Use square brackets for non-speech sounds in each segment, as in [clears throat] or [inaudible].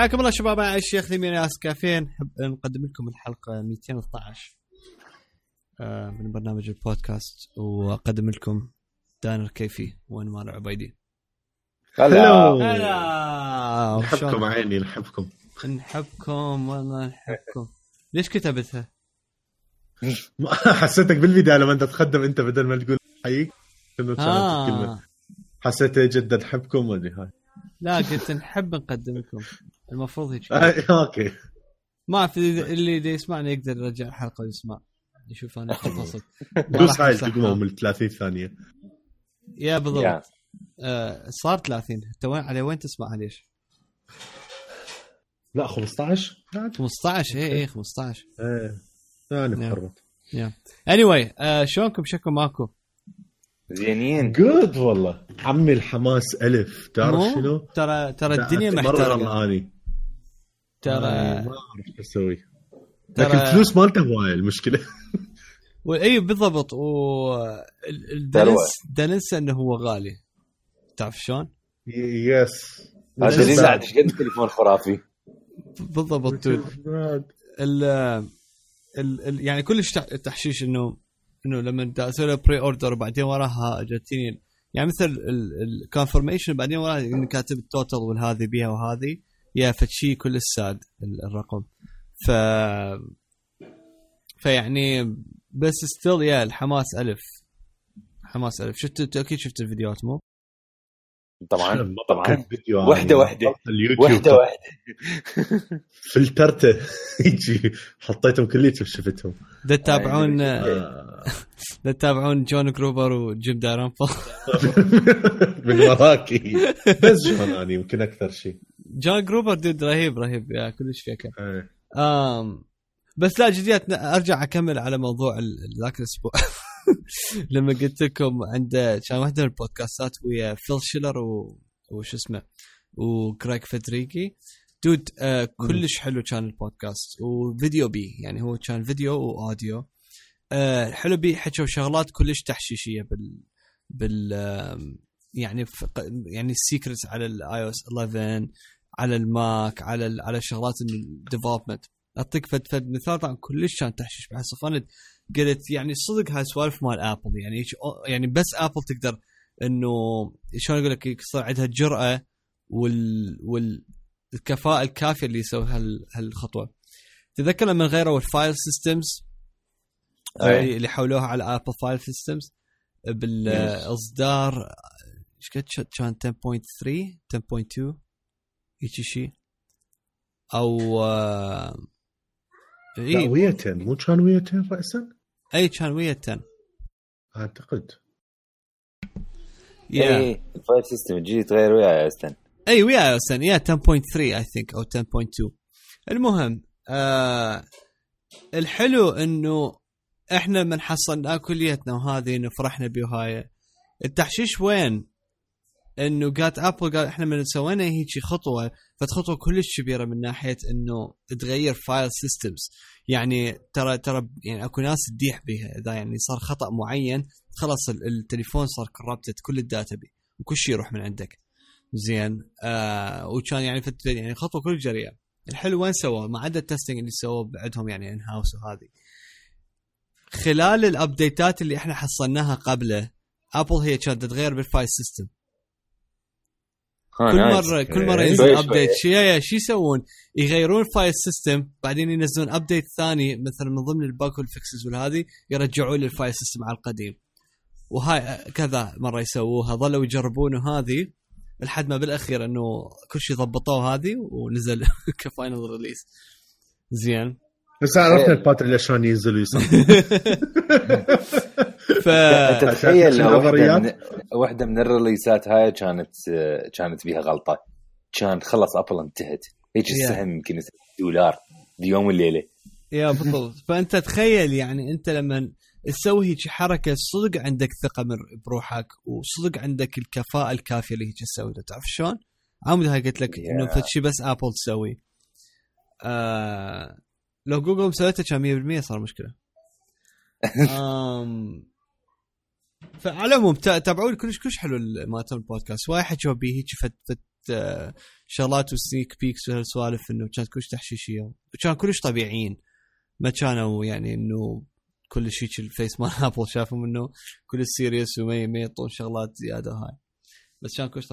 حياكم الله شباب أنا الشيخ ثمين ياس كافين نحب نقدم لكم الحلقة 212 آه، من برنامج البودكاست وأقدم لكم دانر كيفي وأنا مال عبيدي. هلا. هلا. نحبكم؟ عيني نحبكم. نحبكم والله نحبكم. ليش كتبتها؟ [laughs] حسيتك بالبداية لما أنت تقدم أنت بدل ما تقول حيك آه. حسيت جدا نحبكم ولا هاي. لا قلت نحب نقدم لكم. المفروض هيك. آه، أوكي. ما في اللي يسمعني يقدر يرجع الحلقة ويسمع. يشوف أنا خلصت [laughs] دوس هاي التقمه من 30 ثانية. يا بالضبط. آه صار 30 انت وين على وين تسمعها ليش؟ لا 15 لا 15 اي اي 15 إيه. ثاني نعم. محرمت anyway شلونكم؟ شكو ماكو؟ زينين. good والله. عمي الحماس ألف. تعرف مو؟ شنو؟ ترى ترى الدنيا غرقاني آه، ترى ما أعرف شو أسوي. ترى- لكن الفلوس مالته هواية المشكلة. [laughs] إي بالضبط. و دا ننسى إنه هو غالي. تعرف شلون؟ yes هذا على إيش قد التليفون خرافي؟ بالضبط. ال ال ال يعني كلش تح- تحشيش إنه إنه لما أسوي له pre-order وبعدين وراها جاتني يعني مثل ال confirmation بعدين وراها كاتب ال total والهذه بيها وهذه. يا فد شي كلش sad ال- الرقم. ف فيعني بس still يا الحماس ألف. حماس ألف. شفت أكيد شفت الفيديوهات مو؟ طبعا طبعا. فيديو. رحت اليوتيوب. واحدة واحدة. [laughs] فلترته [laughs] يجي حطيتهم كليتهم شفتهم. ده تتابعون آه. [laughs] ده تتابعون جون جروبر وجيم دالريمبل من وراكي. بس جون أني يمكن أكثر شيء. جون جروبر dude رهيب رهيب. yeah كلش فيك. إيه. بس لا جديات أرجع أكمل على موضوع ال- ذاك الأسبوع. [laughs] لما قلت لكم عند كان واحدة من البودكاستات ويا فيل شيلر و... وش اسمه وكريج فيدريجي dude آه كلش حلو كان البودكاست وفيديو بي يعني هو كان فيديو و audio. آه حلو بي حكوا شغلات كلش تحشيشية بال بال يعني يعني ال secrets على ال iOS 11 على الماك على ال- على شغلات ال development أعطيك فد فد مثال طبعا كلش كان تحشيش بحيث صفنت قلت يعني صدق هاي سوالف مال ابل يعني يعني بس ابل تقدر إنه شلون أقول لك يصير عندها الجرأه وال والكفاءة الكافية اللي يسوي هال هالخطوة. تذكر لما غيروا ال file systems إي. اللي حولوها على Apple file systems بالإصدار إيش قد كان؟ 10.3 10.2 هيك شيء أو آه، لا اي ويا 10 مو كان ويا 10 راسا؟ أي كان ويا 10 أعتقد. yeah. اي ال file system الجديد تغير وياي استن أي ويا أصلا yeah 10.3 I think أو 10.2 المهم آه الحلو إنه إحنا من حصلنا كليتنا وهذه انه فرحنا بيه وهاي التحشيش وين؟ إنه قالت أبل قال إحنا من سوينا هيك خطوة فخطوه كلش كبيرة من ناحية إنه تغير file systems يعني ترى ترى يعني أكو ناس تديح بها إذا يعني صار خطأ معين خلاص ال- التليفون صار corrupted كل الداتا بي وكل شيء يروح من عندك. زين. آه وكان يعني يعني خطوة كلش جريئة. الحلو وين سووه؟ ما عدا ال testing اللي سووه بعدهم يعني in house وهذه خلال الابديتات اللي إحنا حصلناها قبله أبل هي كانت تتغير بال file system كل مره كل مرة إيه. ينزل update شو يسوون؟ يغيرون ال file system بعدين ينزلون update ثاني مثلا من ضمن ال bug وال fixes والهذه يرجعون لل file system على القديم. وهاي كذا مرة يسووها. ظلوا يجربون هذه لحد ما بالأخير إنه كل شيء ضبطوه هذه ونزل [laughs] ك final release زين. بس عرفنا ال pattern شلون ينزل ويصير [laughs] ف انت تخيل عشان لو واحدة. من, الريليسات هاي كانت كانت بيها غلطة كان خلص أبل انتهت هيك. السهم يمكن دولار بيوم وليلة yeah بالضبط [laughs] فأنت تخيل يعني أنت لما تسوي هيك حركة صدق عندك ثقة من بروحك وصدق عندك الكفاءة الكافية اللي هيك تسوي تعرف شلون؟ عمود هاي قلت لك إنه Yeah. فد شيء بس ابل تسوي آه لو جوجل مسويته كان 100% صار مشكلة [laughs] آم فعلى العموم تا- تابعوا لي كلش كلش حلو ال- مالتهم البودكاست. وايد حكوا بيه هيك فد فد آه، شغلات و sneak peeks وهالسوالف إنه كانت كلش تحشيشية. وكان كلش طبيعيين. ما كانوا يعني إنه كل شيء ال face مال [laughs] أبل شافهم إنه كل serious وما ما يعطون شغلات زيادة هاي. بس كان كلش.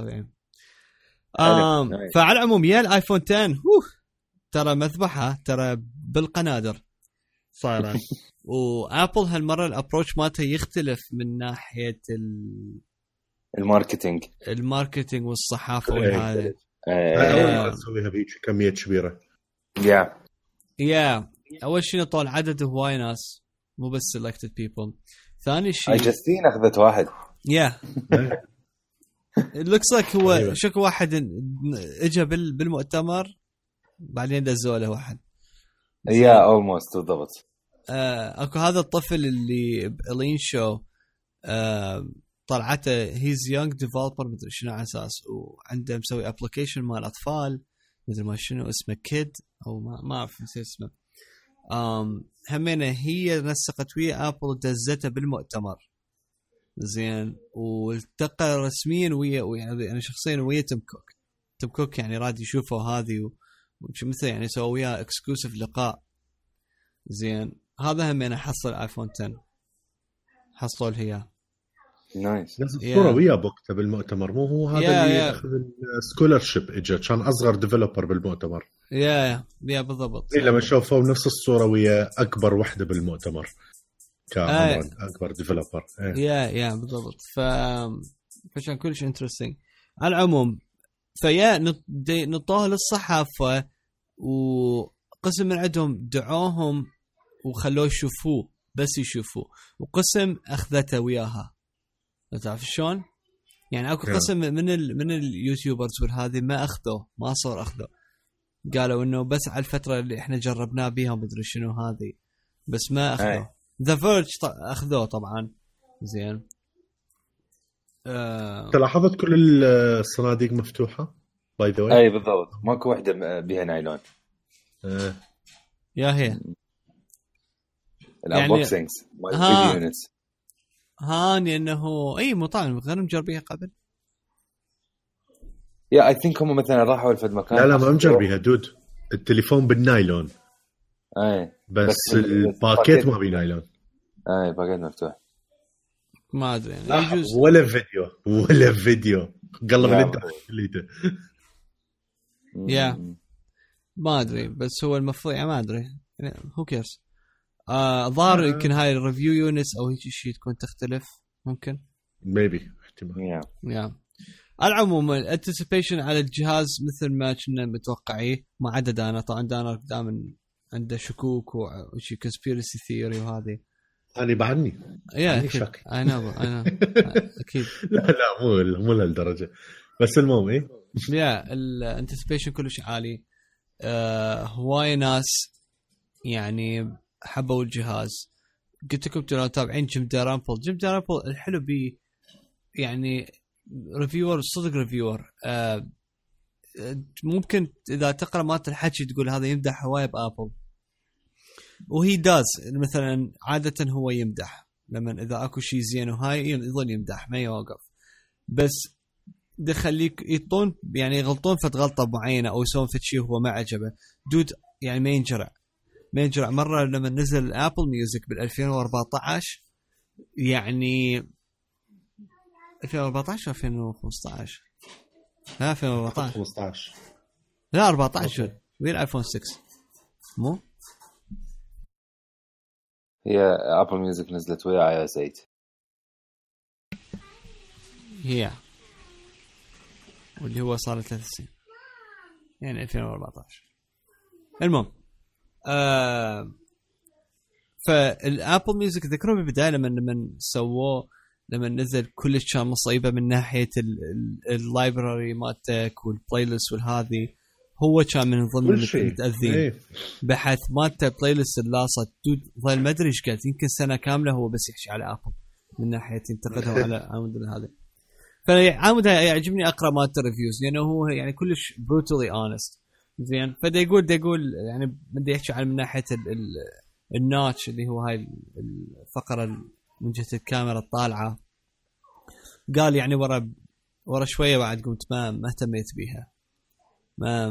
آم nice. فعلى العموم yeah الايفون 10 هوه ترى مذبحة ترى بالقنادر. صايره [laughs] وآبل هالمرة ال approach مالته يختلف من ناحية ال- الماركتينج. الماركتينج والصحافة إيه. والهذا. أول آه. مره تسويها بهيك كميات كبيرة. يا يا أول شيء طول عدد هواي ناس مو بس selected people ثاني شيء جاستين أخذت واحد. yeah إيه. looks like هو أيوة. شكو واحد اجى بال- بالمؤتمر بعدين دزوا له واحد. yeah almost بالضبط. آه، اكو هذا الطفل اللي ب Ellen Show آه، طلعته he's young developer مدري شنو على أساس وعنده مسوي application مال أطفال مدري ما شنو اسمه kid أو ما ما أعرف نسيت اسمه. آم همينه هي نسقت ويا ابل ودزته بالمؤتمر. زين والتقى رسميا ويا يعني أنا شخصيا ويا تيم كوك تيم كوك يعني راد يشوفه هذه مثل يعني سووا وياه exclusive لقاء. زين هذا هم أنا حصل ايفون 10 حصلوا له اياه nice نزل Yeah. صوره وياه بوقتها بالمؤتمر مو هو هذا Yeah, اللي yeah. أخذ ال scholarship اجى كان أصغر developer بالمؤتمر. yeah yeah yeah بالضبط. إيه لما شوفوا نفس الصورة ويا أكبر وحدة بالمؤتمر. كعمرا أكبر developer إيه. يا يا بالضبط. ف فكان كلش interesting على العموم ف yeah نطوه للصحافة وقسم من عندهم دعوهم وخلوه يشوفوه بس يشوفوه. وقسم أخذته وياها. تعرف شلون؟ يعني أكو. قسم من ال من ال YouTubers والهذه ما أخذوه ما صار أخذوه. قالوا إنه بس على الفترة اللي إحنا جربناه بيها ومدري شنو هذه بس ما أخذوه. The Verge أخذوه طبعا. زين. آه. تلاحظت كل الصناديق مفتوحة؟ by the way أي بالضبط. ماكو وحدة بها نايلون. yeah هي. ال review units هاني انه إي مطعم غير مجربيها قبل. yeah I think هم مثلا راحوا لفد مكان. لا لا ما مجربيها dude. التليفون بالنايلون. اي بس, بس الباكيت ما بيه نايلون اي packet مفتوح. ما أدري يعني يجوز. ولا فيديو ولا فيديو. قلب انت خليته yeah. مم. ما أدري بس هو المفروض يعني ما أدري. who cares آه ظهر آه. يمكن هاي ال review units أو هيك شيء تكون تختلف ممكن؟ maybe احتمال. yeah yeah على العموم ال anticipation على الجهاز مثل ما كنا متوقعيه ما عدا دانا طبعا دانا دائما عنده شكوك وشي conspiracy theory وهذه أنا بعدني يا شك. اي نو اي نو أكيد. لا لا مو مو لهالدرجة. بس المهم إيه؟ yeah ال anticipation كلش عالي. آه هواي ناس يعني حبوا الجهاز. قلت لكم ترى تابعين جيم دارامبل جيم دارامبل الحلو بي يعني ريفيور صدق ريفيور آه ممكن إذا تقرأ مالت الحكي تقول هذا يمدح هواي بآبل. وهي داز مثلا عادة هو يمدح. لما إذا أكو شيء زين وهاي يظل يمدح ما يوقف. بس يخليك يطون يعني يغلطون فد غلطة معينة أو يسوون فد شيء هو ما عجبه. dude يعني ما ينجرع. ما ينجرع مرة لما نزل Apple Music بال 2014 يعني 2014 2015 لا 2014 15 لا 14 وين ال iPhone 6 مو؟ هي Apple Music نزلت ويا iOS 8 هي. واللي هو صار له ثلاث سنين. يعني 2014 المهم. آه فالآبل ميوزك ذكروا بالبداية لما لما سووه لما نزل كلش كان مصيبة من ناحية اللايبراري مالتك والبلاي ليست والهذه هو كان من ضمن المتاذين إيه. بحث مالته بلاي ليست اللاصق دود ظل ما أدري إيش قد يمكن سنة كاملة هو بس يحكي على ابل من ناحية ينتقدهم على عامد هذا فعامد يعجبني أقرأ مالته reviews لأنه هو يعني كلش brutally honest زين. فدا يقول دا يقول يعني بدي يحكي عن من ناحية ال ال notch اللي هو هاي الفقرة من جهة الكاميرا الطالعة. قال يعني ورا ورا شوية بعد قمت ما ما اهتميت بيها. ما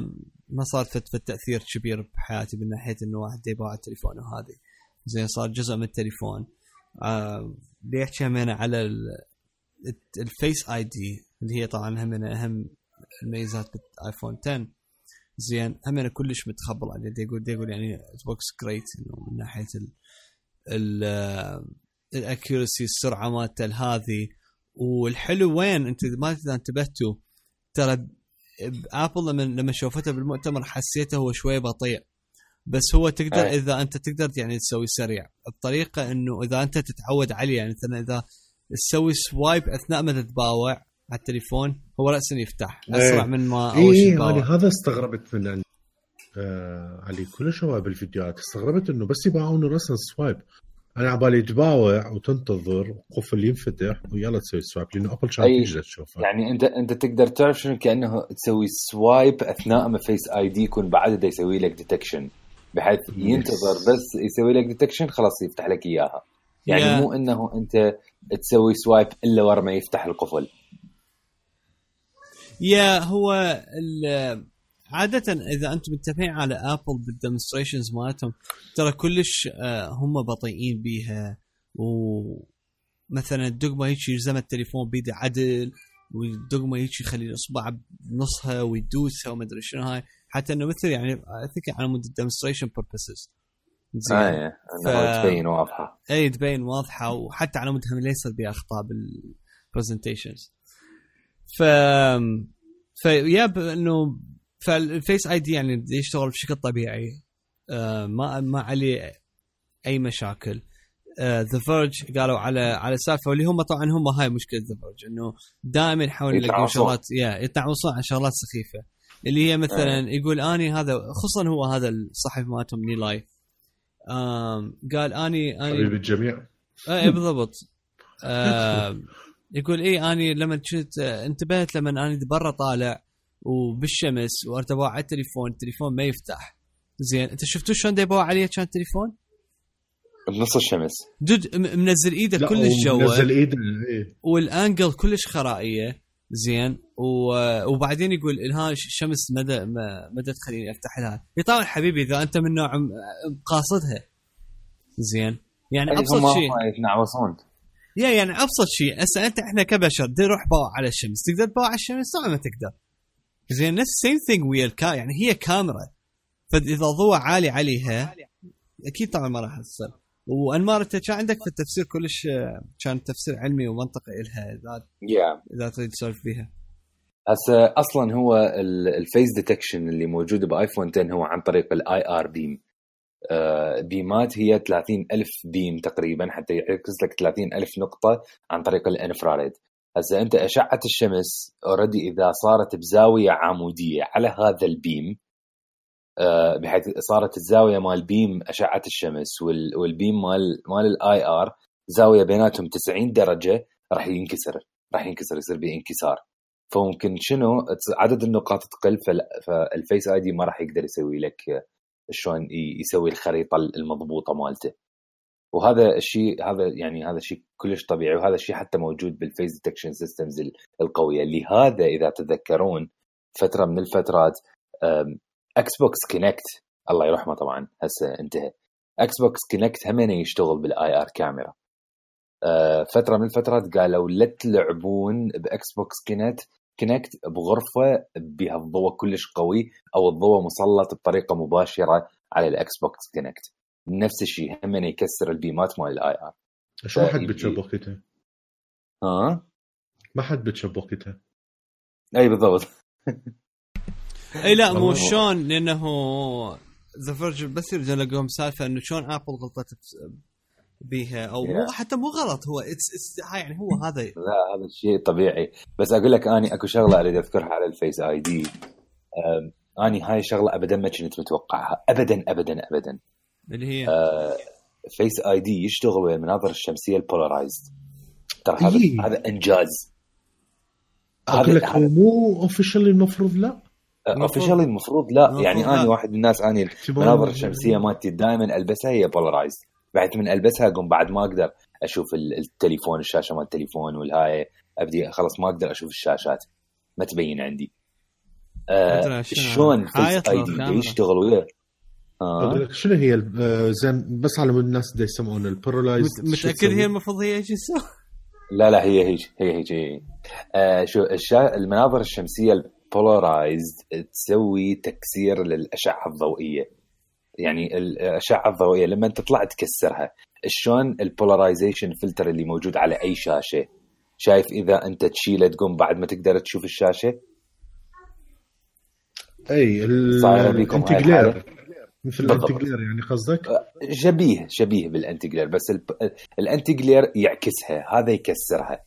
ما صار في التاثير كبير بحياتي من ناحية إنه واحد يباع التليفون وهذه. زين صار جزء من التليفون. آه بيحكي همين على ال Face ID اللي هي طبعا هم أهم الميزات بال iPhone 10 زين. هم كلش متخبل عليه. دي يقول دي يقول يعني works great إنه من ناحية ال ال accuracy السرعة مالته هذه. والحلو وين؟ أنت ما إذا انتبهتوا. ترى Apple لما لما شوفته بالمؤتمر حسيته هو شوي بطيء. بس هو تقدر أي. إذا أنت تقدر يعني تسوي سريع. بطريقه إنه إذا أنت تتعود عليه يعني مثلا إذا تسوي سوايب أثناء ما تتباوع على التليفون هو راسا يفتح. اسرع أي. من ما أول شيء إيه هذا استغربت من آه علي كل شباب الفيديوهات استغربت إنه بس يباعون راسا سوايب أنا على بالي تباوع وتنتظر قفل ينفتح ويلا تسوي سوايب لأنه ابل شات تقدر تشوفه. يعني انت أنت تقدر تعرف شنو كأنه تسوي سوايب أثناء ما فيس اي دي يكون بعد يسوي لك ديتكشن بحيث ينتظر بس يسوي لك detection خلاص يفتح لك إياها. يعني yeah. مو إنه أنت تسوي swipe إلا ورا ما يفتح القفل. yeah هو عادة إذا أنتم متفقين على Apple بال demonstrations مالتهم ترى كلش آه، هم بطيئين بيها. ومثلا الدقمة هيك يلزم التليفون بيده عدل والدقمة هيك يخلي الإصبع بنصها ويدوسها وما أدري شنو هاي. حتى إنه مثل يعني I think على مود ال demonstration purposes زين. إيه. ف... تبين واضحة. اي تبين واضحة وحتى على مود هم لا يصير بها اخطاء بال presentations ف فياب إنه فال Face ID يعني يشتغل بشكل طبيعي. آه ما ما عليه أي مشاكل. The uh, Verge قالوا على على سالفه واللي هم طبعا هم هاي مشكلة The Verge إنه دائما يحاولون يلاقون شغلات يا يتعوصون عن شغلات سخيفة. اللي هي مثلا آه. يقول أني هذا خصوصا هو هذا الصحفي مالتهم نيلاي. قال أني أني حبيب الجميع. اي بالضبط. [laughs] يقول اي أني لما كنت انتبهت لما أني برا طالع وبالشمس واتباوع على التليفون التليفون ما يفتح. زين أنت شفتوا شلون ديباوع عليه كان التليفون؟ بنص الشمس. dude منزل إيده كلش جوا منزل إيده وال angle كلش خرائية. زين وبعدين يقول ها الشمس ما دا ما دا تخليني أفتح لها. طبعا حبيبي إذا أنت من نوع قاصدها. زين يعني أبسط شيء. يتنعوصون yeah يعني أبسط شيء هسه انت إحنا كبشر دي روح باوع على الشمس تقدر تباوع على الشمس؟ طبعا ما تقدر. زين نفس same thing ويا الكا يعني هي كاميرا فإذا ضوء عالي عليها أكيد طبعا ما راح تصير وأنمار انت كان عندك في التفسير كلش كان تفسير علمي ومنطقي لها إذا yeah. إذا تريد تسولف فيها. هسه أصلا هو ال face detection اللي موجود ب iPhone 10 هو عن طريق ال IR beam beam ات هي 30 ألف beam تقريبا حتى يعكس لك 30 ألف نقطة عن طريق ال infrared. هسه أنت أشعة الشمس already إذا صارت بزاوية عمودية على هذا ال beam آه، بحيث صارت الزاوية مال beam أشعة الشمس وال beam مال مال ال IR زاوية بيناتهم 90 درجة راح ينكسر راح ينكسر يصير به انكسار فممكن شنو؟ عدد النقاط تقل فال Face ID ما راح يقدر يسوي لك شلون يسوي الخريطة المضبوطة مالته. وهذا الشيء هذا يعني هذا الشيء كلش طبيعي وهذا الشيء حتى موجود بال face detection systems القوية. لهذا إذا تتذكرون فترة من الفترات Xbox Kinect الله يرحمه طبعا هسه انتهى. Xbox Kinect هم يشتغل بال IR camera. آه فترة من الفترات قالوا لا تلعبون ب Xbox Kinect Kinect بغرفة بها الضوء كلش قوي أو الضوء مسلط بطريقة مباشرة على ال Xbox Kinect نفس الشيء هم يكسر ال beam ات مال ال IR شو ما حد بتشبكتها ها؟ ما حد بتشبكتها أي بالضبط. إي لا مو شلون لأنه ذا فيرجن بس يرجع لقوهم سالفة إنه شلون ابل غلطت بيها أو مو حتى مو غلط هو اتس اتس يعني هو هذا. لا هذا الشيء طبيعي. بس أقول لك أني أكو شغلة أريد أذكرها على الفيس آي دي. أني هاي شغلة ابدا ما كنت متوقعها. ابدا ابدا ابدا. اللي هي؟ Face ID يشتغل ويا المناظر الشمسية ال polarized ترى هذا إيه. هذا إنجاز. أقول لك هو مو officially المفروض لا؟ officially المفروض لا. يعني أنا واحد من الناس أني المناظر الشمسية مالتي دائما ألبسها هي polarized بعد من ألبسها اقوم بعد ما أقدر أشوف التليفون الشاشة مال التليفون والهاي أبدي خلاص ما أقدر أشوف الشاشات ما تبين عندي آه شلون Face ID. يشتغل وياه أقول آه. لك شنو هي ال- آه، زين بس على مود الناس دا يسمعون ال polarized مت- متأكد هي المفروض هي إيش؟ لا لا هي هيك هي هيك هي. آه شو الشا... المناظر الشمسية ال polarized تسوي تكسير للأشعة الضوئية يعني الأشعة الضوئية لما تطلع تكسرها شلون ال polarization filter اللي موجود على أي شاشة شايف إذا أنت تشيله تقوم بعد ما تقدر تشوف الشاشة أي ال anti-glare؟ مثل. ال anti-glare يعني قصدك؟ شبيه شبيه بال anti-glare بس الب- ال anti-glare يعكسها هذا يكسرها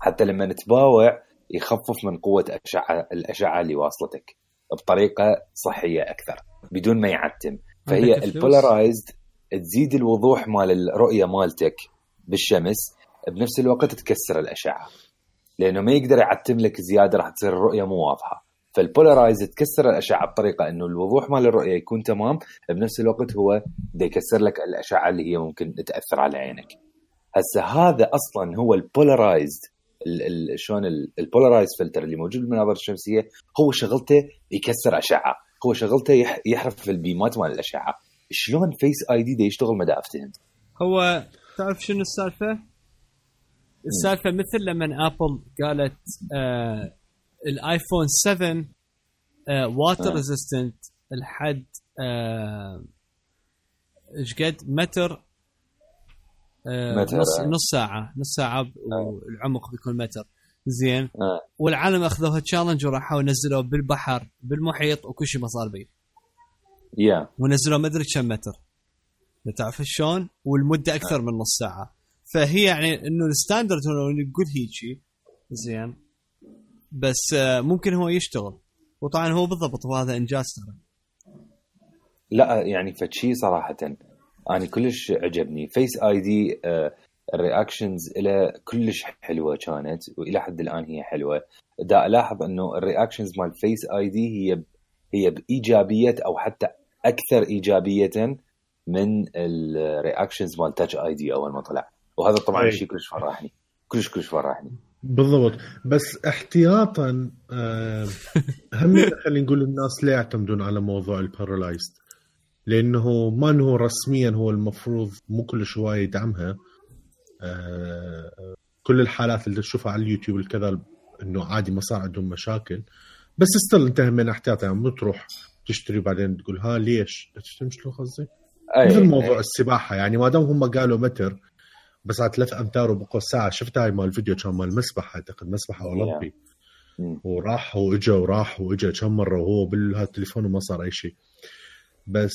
حتى لما نتباوع يخفف من قوة أشعة الأشعة اللي واصلتك بطريقة صحية أكثر بدون ما يعتم فهي؟ ال polarized تزيد الوضوح مال الرؤيه مالتك بالشمس بنفس الوقت تكسر الأشعة. لأنه ما يقدر يعتم لك زيادة راح تصير الرؤية مو واضحة. فال polarized تكسر الأشعة بطريقة إنه الوضوح مال الرؤية يكون تمام بنفس الوقت هو دا يكسر لك الأشعة اللي هي ممكن تأثر على عينك. هسه هذا أصلا هو ال polarized شلون ال polarized filter اللي موجود بالمناظر الشمسية هو شغلته يكسر أشعة. هو شغلته يح- يحرف ال beam ات مال الأشعة شلون Face ID يشتغل ما افتهم هو تعرف شنو السالفة؟ السالفة مثل لما Apple قالت آه ال iPhone 7 آه water آه. resistant لحد آه، إيش قد متر آه متر، نص آه. نص ساعة نص ساعة والعمق بيكون متر زين. آه. والعالم أخذوها challenge وراحوا نزلوه بالبحر بالمحيط وكل شيء ما صار بيه yeah ونزلوا ما أدري كم متر. تعرف شلون؟ والمدة أكثر من نص ساعة. فهي يعني إنه ال standard هو نقول هيجي. زين. بس آه، ممكن هو يشتغل. وطبعا هو بالضبط وهذا إنجاز ترى. لا يعني فد شي صراحة. أنا كلش عجبني. Face ID ال reactions إلى كلش حلوة كانت وإلى حد الآن هي حلوة. دا ألاحظ أنه ال reactions مال Face ID هي هي بإيجابية أو حتى أكثر إيجابية من ال reactions مال Touch ID أول ما طلع. وهذا طبعا أي. شيء كلش فرحني. كلش كلش فرحني. بالضبط. بس احتياطا آه، هم [laughs] خلينا نقول الناس لا يعتمدون على موضوع ال polarized لأنه ما إنه رسميا هو المفروض مو كل شوية يدعمها كل الحالات اللي تشوفها على اليوتيوب الكذا إنه عادي ما صار عندهم مشاكل بس ستيل انت من احتياطا يعني مو تروح تشتري وبعدين تقول ها ليش؟ تفهم شلون قصدي؟ مثل موضوع أي. السباحة يعني ما دام هم قالوا متر بس على ثلاث أمتار وبقوا ساعة شفت هاي مال الفيديو كان مال مسبحة أعتقد مسبحة أولمبي. وراح وإجا وراح وإجا كم مرة وهو بالتليفون وما صار أي شيء بس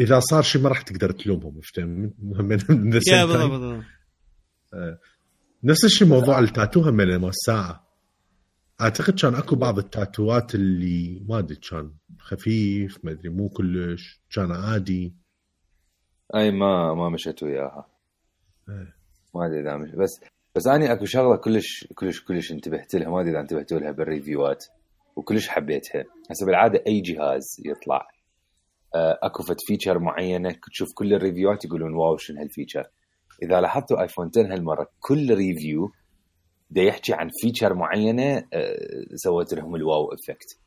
إذا صار شيء ما راح تقدر تلومهم فهمت [laughs] من من نفس الشيء موضوع التاتو هم مال الساعة أعتقد كان أكو بعض التاتوات اللي ما أدري كان خفيف ما أدري مو كلش كان عادي. أي ما ما مشيت وياها. إيه. ما أدري إذا مش بس بس أني أكو شغلة كلش كلش كلش انتبهت لها ما أدري إذا انتبهتوا لها بال reviews وكلش حبيتها. هسه بالعادة أي جهاز يطلع آه، أكو فت feature معينة تشوف كل ال reviews يقولون wow شنو هال feature إذا لاحظتوا ايفون 10 هالمرة كل review دا يحكي عن feature معينة آه، سوت لهم ال wow effect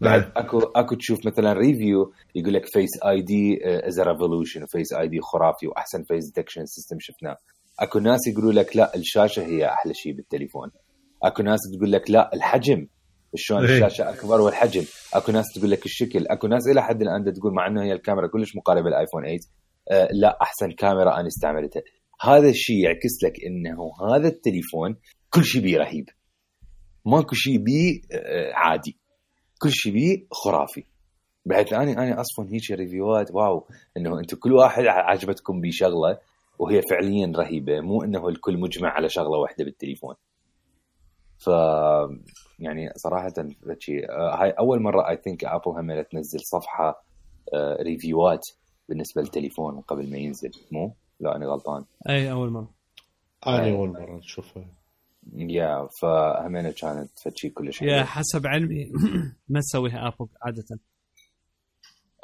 بعد. أكو أكو تشوف مثلا review يقول لك Face ID is revolution و Face ID خرافي وأحسن face detection system شفناه. أكو ناس يقولوا لك لا الشاشة هي أحلى شيء بالتليفون. أكو ناس تقول لك لا الحجم. شلون إيه. الشاشة أكبر والحجم؟ أكو ناس تقول لك الشكل. أكو ناس إلى حد الآن تقول مع إنه هي الكاميرا كلش مقاربة للايفون 8 آه لا أحسن كاميرا أنا استعملتها. هذا الشيء يعكس لك إنه هذا التليفون كل شيء بيه رهيب. ماكو شيء بيه آه، عادي. كل شيء بيه خرافي. بحيث اني أنا أصلا هيك reviews wow إنه أنتم كل واحد عجبتكم بيه شغلة وهي فعليا رهيبة. مو إنه الكل مجمع على شغلة واحدة بالتليفون. ف يعني صراحة شي هاي أول مرة I think Apple هم تنزل صفحة آه، reviews بالنسبة للتليفون قبل ما ينزل مو؟ لا أنا غلطان. أي أول مرة. أنا أول مرة اشوفها يا فهمينة كانت فشي كلش يا حلوة. حسب علمي. [clears throat] ما تسويها Apple عادة.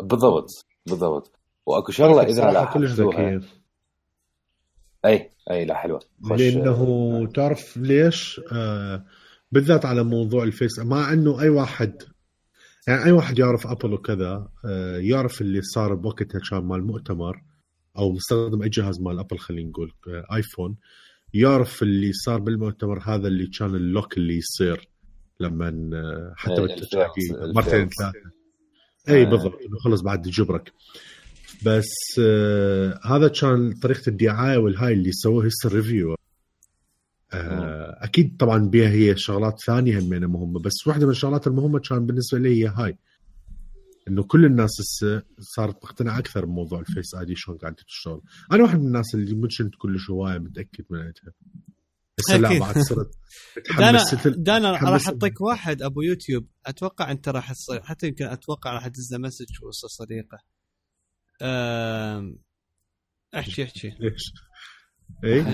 بالضبط بالضبط. وأكو شغلة إذا صراحة كلش ذكية. أي أي لا حلوة. لأنه تعرف ليش؟ آه بالذات على موضوع ال Face مع إنه أي واحد يعني أي واحد يعرف Apple وكذا آه يعرف اللي صار بوقتها كان مال مؤتمر. أو مستخدم أي جهاز مال Apple خلينا نقول آه ايفون يعرف اللي صار بالمؤتمر هذا اللي كان ال lock اللي يصير لما آه، حتى إيه، مرتين. ثلاثة. اي آه. بالضبط إنه خلص بعد يجبرك بس آه هذا كان طريقة الدعاية والهاي اللي سووه هسه review آه أكيد طبعا بيها هي شغلات ثانية همين مهمه بس واحدة من الشغلات المهمة كان بالنسبة لي هي هاي. إنه كل الناس هسه صارت تقتنع أكثر بموضوع الفيس آي دي شلون قاعدة تشتغل. أنا واحد من الناس اللي مش كنت كلش هوايه متأكد من عندها. هسه لا. بعد صرت [laughs] دانا متحمس دانا راح اعطيك واحد أبو يوتيوب. أتوقع أنت راح تصير حتى يمكن أتوقع راح تدز له مسج وسط صديقه. أم، احكي احكي ليش؟ اي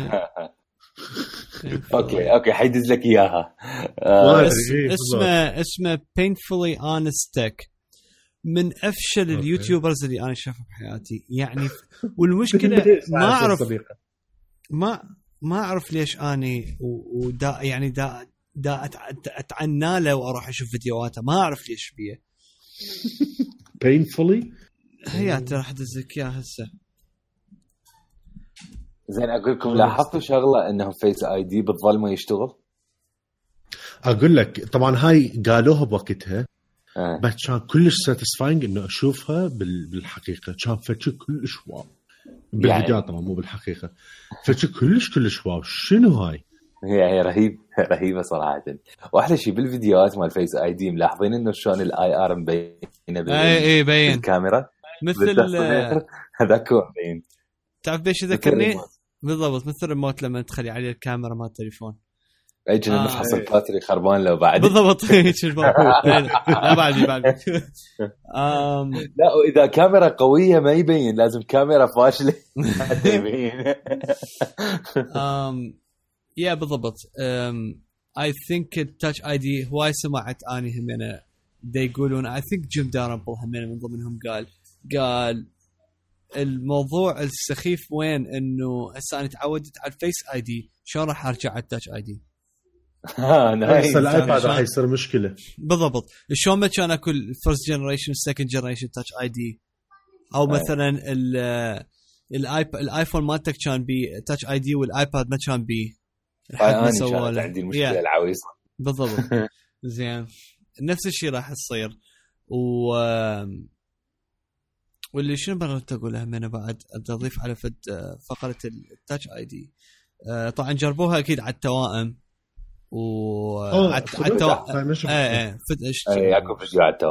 أوكي أوكي حيدز لك إياها. آه، ما إيه،. اسمه اسمه painfully honest tech. من أفشل أوكي. ال YouTubers اللي أنا شافه بحياتي يعني [laughs] والمشكلة ما أعرف. ما ما أعرف ليش أني ودا يعني دا دا أتعنى له وأروح أشوف فيديوهاته. ما أعرف ليش بيه [laughs] painfully هيات راح ادزك اياه هسه. زين أقول لكم لاحظتوا شغلة انه Face ID بتظل ما يشتغل؟ أقول لك طبعا هاي قالوها بوقتها. آه. بس كان كلش satisfying إنه أشوفها بال- بالحقيقة كان فتش كلش wow بالفيديو يعني. طبعا مو بالحقيقة فتش كلش كلش wow شنو هاي؟ هي هي رهيب رهيبة صراحة وأحلى شيء بالفيديوهات مال Face ID ملاحظين إنه شلون ال IR مبينة بال- اي اي تبين بالكاميرا مثل. [laughs] هذاك هو مبين تعرف بيش الريموت. بالضبط مثل الريموت لما تخلي عليه الكاميرا مال التليفون كنا آه. نفحص ال battery خربان لو بعد. بالضبط. [laughs] هيك شباب. لا بعد بعد. لا وإذا كاميرا قوية ما يبين لازم كاميرا فاشلة. حتى يبين yeah بالضبط I think ال Touch ID هواي سمعت أني همينه دا يقولون I think Jim Dalrymple همينه من ضمنهم قال قال الموضوع السخيف وين؟ إنه هسه أنا تعودت على ال Face ID شلون راح أرجع على ال Touch ID آه، nice. هسه الآيباد راح يصير مشكلة. بالضبط. شلون ما كان اكو ال first generation second generation Touch ID أو أي. مثلا ال الآيپ الايفون مالتك كان بي Touch ID والآيباد ما كان بي. لحد هاي ما أنا له. عندي Yeah. المشكلة العويصة. بالضبط. [laughs] زين. نفس الشيء راح تصير و واللي شنو بغيت أقول همينة بعد؟ أضيف على فد فقرة التاتش اي دي طبعا جربوها أكيد على التوائم. و التوائم اشت- اي اكو فيديوهات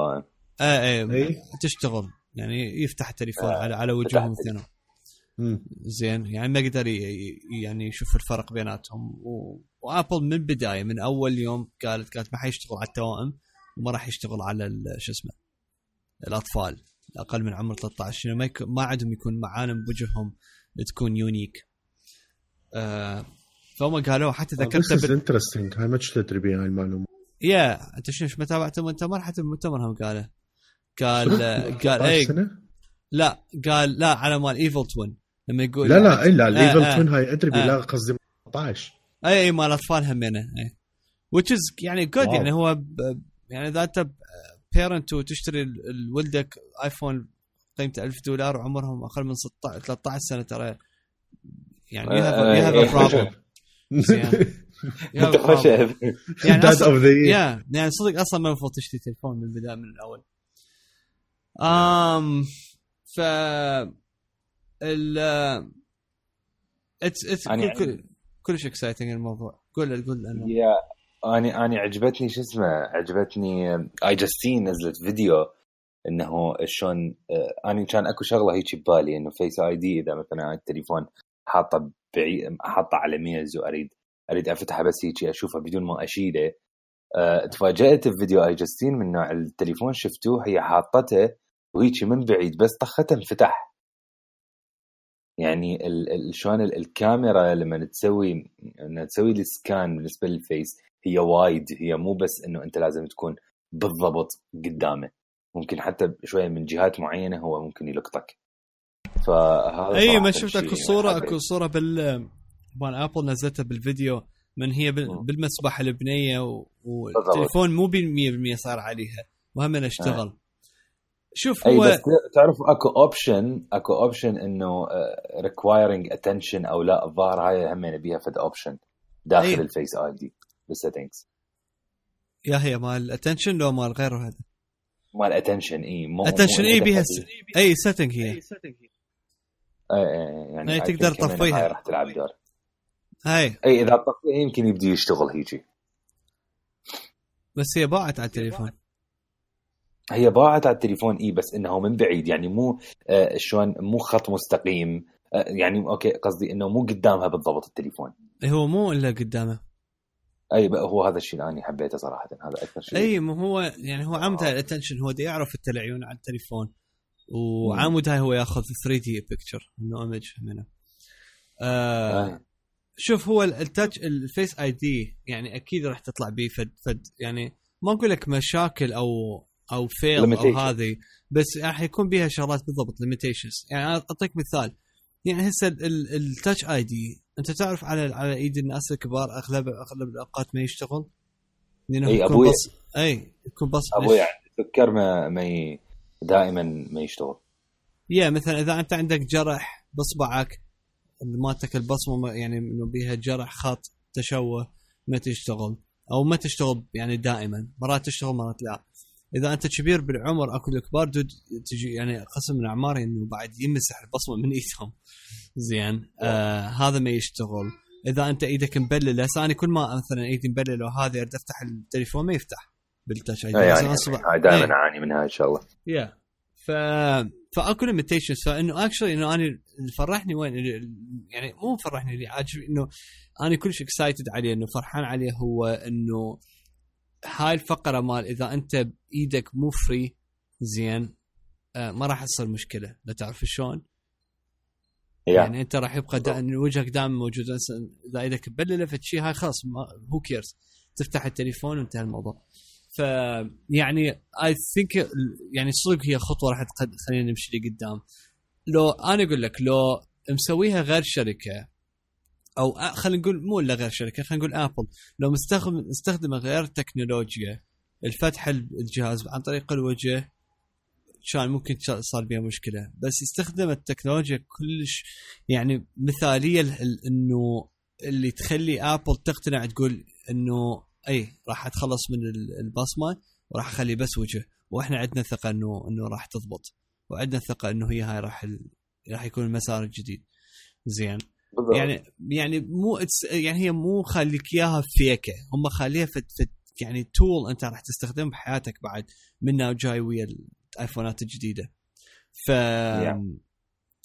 إيه إيه إيه. تشتغل. يعني يفتح التليفون آه، على على وجوههم فتحت. اثنين مم. زين. يعني ما ي- يعني يشوف الفرق بيناتهم. و... وآبل من البدايه من أول يوم قالت قالت ما حيشتغل على التوائم وما راح يشتغل على ال- شو اسمه الأطفال. أقل من عمر 13 إنه ما, يك... ما عندهم يكون معالم بوجههم تكون يونيك آه فهم قالوا حتى ذكرت بال... interesting. هاي ما بها هاي المعلومة؟ يا أنت شنو ما تابعت المؤتمر حتى المؤتمر هم قاله. قال قال اي؟ لا قال لا على مال ايفل توين لما يقول لا لا اي لا الايفل. توين هاي أدري آه. لا قصدي 14 اي اي مال أطفال همينه اي which is يعني جود واو. يعني هو ب... يعني إذا أنت بيرنت وتشتري ال- لولدك ايفون قيمته 1000 دولار وعمرهم أقل من 16 13 سنة ترى يعني you have, a- you [laughs] خشب. يعني أصلا. يا يعني صدق أصلا ما المفروض تشتري تليفون من البداية من الأول. امم ف ال it's it's يعني- كل كلش exciting الموضوع. قول قول لأنه yeah اني اني عجبتني شو اسمه عجبتني iJustine نزلت فيديو إنه شلون اني كان أكو شغلة هيك ببالي إنه Face ID إذا مثلا التليفون. حاطه بعيد حاطه على ميز واريد أريد أفتحها بس هيك أشوفها بدون ما اشيله تفاجأت بفيديو آي جاستين من نوع التليفون شفتوه هي حاطته وهيك من بعيد بس طخته انفتح. يعني ال- شلون ال- الكاميرا لما تسوي لما تسوي السكان بالنسبة للفيس هي وايد هي مو بس إنه أنت لازم تكون بالضبط قدامه. ممكن حتى شوية من جهات معينة هو ممكن يلقطك. فهذا اي ما شفت أكو صورة. أكو صورة بال مال ابل نزلتها بالفيديو من هي بال- مم. بالمسبح البنية والتليفون مو بال 100% صار عليها وهم اشتغل. شوف أي هو بس تعرف أكو اوبشن أكو اوبشن إنه ريكوايرنج اتنشن أو لا الظاهر هاي هم بيها فد اوبشن داخل أي. الفيس آي دي. بالسيتنجز يا هي مال اتنشن لو مال غيره هذا؟ مال اتنشن اي مو اتنشن اي بيها اي سيتنج هي. اي اي إي، يعني أي تقدر I think كمان تطفيها. راح تلعب دور. هاي. اي إذا طفيها يمكن يبدي يشتغل هيجي. بس هي باعت على التليفون. هي باعت على التليفون اي بس انه من بعيد يعني مو آه شلون مو خط مستقيم. آه يعني okay قصدي إنه مو قدامها بالضبط التليفون. هو مو إلا قدامه. اي هو هذا الشيء اللي أنا حبيته صراحة هذا أكثر شيء. اي ما هو يعني هو عمود هاي ال attention هو دي يعرف انت العيون على التليفون. وعمود هاي هو ياخذ 3D picture إنه image منه آه آه. شوف هو ال- ال touch ال Face ID يعني أكيد راح تطلع بيه فد فد يعني ما أقول لك مشاكل أو أو fail أو. هذه بس راح يكون بيها شغلات بالضبط limitations يعني أعطيك مثال يعني هسه ال Touch ID أنت تعرف على على إيد الناس الكبار أغلب أغلب الأوقات ما يشتغل لأنه يكون أبوي. بص إي يكون بص أبوي يعني السكر ما ما ي... دائما ما يشتغل. يا مثلا إذا أنت عندك جرح باصبعك مالتك البصمة يعني إنه بيها جرح خط تشوه ما تشتغل. أو ما تشتغل يعني دائما مرات تشتغل مرات لا. إذا أنت كبير بالعمر أكو الكبار تجي يعني قسم من اعماري إنه بعد يمسح البصمة من إيدهم. [laughs] زين. آه هذا ما يشتغل. إذا أنت إيدك مبللة هسه أنا كل ما مثلا إيدي مبللة وهذه أريد أفتح التليفون ما يفتح. بال touch اي يعني هاي دائما إيه. أعاني منها إن شاء الله. yeah ف فاكو limitations فانه actually إنه أنا فرحني وين؟ يعني مو فرحني اللي عاجبني إنه أنا كلش excited عليه إنه فرحان عليه هو إنه هاي الفقرة مال إذا أنت بإيدك مو very زين آه ما راح تصير مشكلة. لا تعرف شلون؟ يعني يعني أنت راح يبقى دا وجهك دائما موجود. إذا إيدك مبلله فشي هاي خلاص who cares تفتح التليفون وانتهى الموضوع. ف يعني I think يعني صدق هي خطوة راح تقد- خلينا نمشي لقدام. لو أنا أقول لك لو مسويها غير شركة أو خلينا نقول مو إلا غير شركة خلينا نقول ابل لو مستخدم مستخدمة غير تكنولوجيا الفتح الجهاز عن طريق الوجه كان ممكن صار بها مشكلة. بس يستخدم التكنولوجيا كلش يعني مثالية ال- ال- إنه اللي تخلي ابل تقتنع تقول إنه إي راح أتخلص من ال- البصمه وراح أخلي بس وجه وإحنا عندنا ثقة إنه إنه راح تضبط. وعندنا ثقة إنه هي هاي راح ال- راح يكون المسار الجديد. زين. بالضبط. يعني يعني مو يعني هي مو خليك إياها فيكة. هم خليها في, في يعني تول أنت راح تستخدمه بحياتك بعد منها وجاي ويا الآيفونات الجديدة. ف Yeah.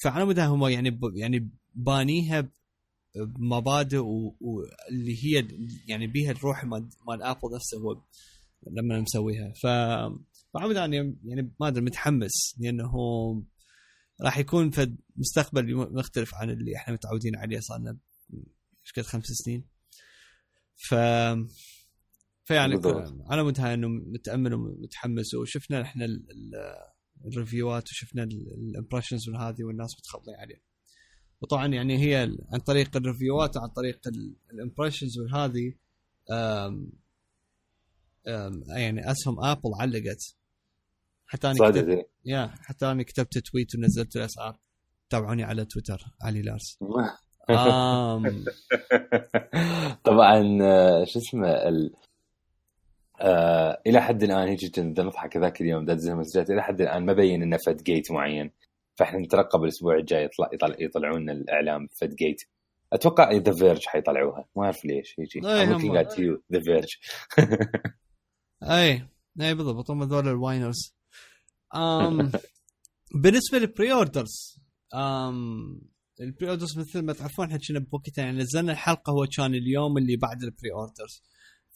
فعلى مدى هم يعني ب... يعني بانيها بمبادئ واللي هي يعني بيها الروح مال ابل نفسه هو لما مسويها ف أنا يعني ما أدري متحمس لأنه راح يكون في مستقبل مختلف عن اللي إحنا متعودين عليه صار لنا قد خمس سنين. ف فيعني مود هاي إنه متأمل ومتحمس وشفنا إحنا ال- ال- ال reviewات وشفنا ال impressions وهذه والناس متخبطين عليه وطبعا يعني هي عن طريق ال reviewات وعن طريق ال impressions والهذه يعني اسهم ابل علقت. حتى أنا كتبت إيه. yeah حتى أنا كتبت tweet ونزلت الأسعار. تابعوني على تويتر علي لارس. آم. [laughs] طبعا آه، شو اسمه ال... آه إلى حد الآن هيك كنت نضحك ذاك اليوم دزها مسجات إلى حد الآن ما بين لنا فد جيت معين. فاحنا نترقب الأسبوع الجاي يطلع, يطلع يطلعون الإعلام فد جيت أتوقع ذا فيرج حيطلعوها. ما أعرف ليش. إيه، you ذا فيرج [laughs] أي. أي بالضبط. هم ذول الواينرز um, بالنسبة لل pre-orders um, ال pre-orders مثل ما تعرفون إحنا كنا بوقتها يعني نزلنا الحلقة هو كان اليوم اللي بعد ال pre-orders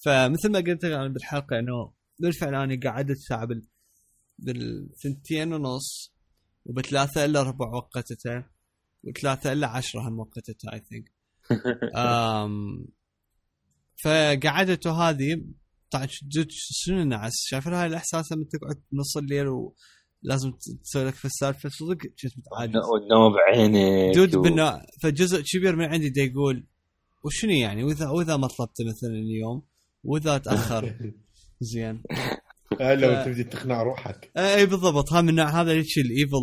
فمثل ما قلت أنا بالحلقة إنه بالفعل أنا قعدت ساعه بال بالثنتين ونص. وبثلاثة إلا ربع وقتته وثلاثة إلا عشرة هم وقتته [laughs] I think فقعدت وهذه طبعا جد شنو النعس؟ شايف هاي الإحساس لما تقعد بنص الليل و لازم تسوي لك في السالفة؟ صدق كنت متعاجز والنوم بعينك دود و- بالنا فجزء كبير من عندي دا يقول وشنو يعني؟ واذا وإذا ما طلبته مثلا اليوم وإذا تأخر. [laughs] زين. لو ف- تبدي تقنع روحك. اي بالضبط. ها من هذا هيك الإيفل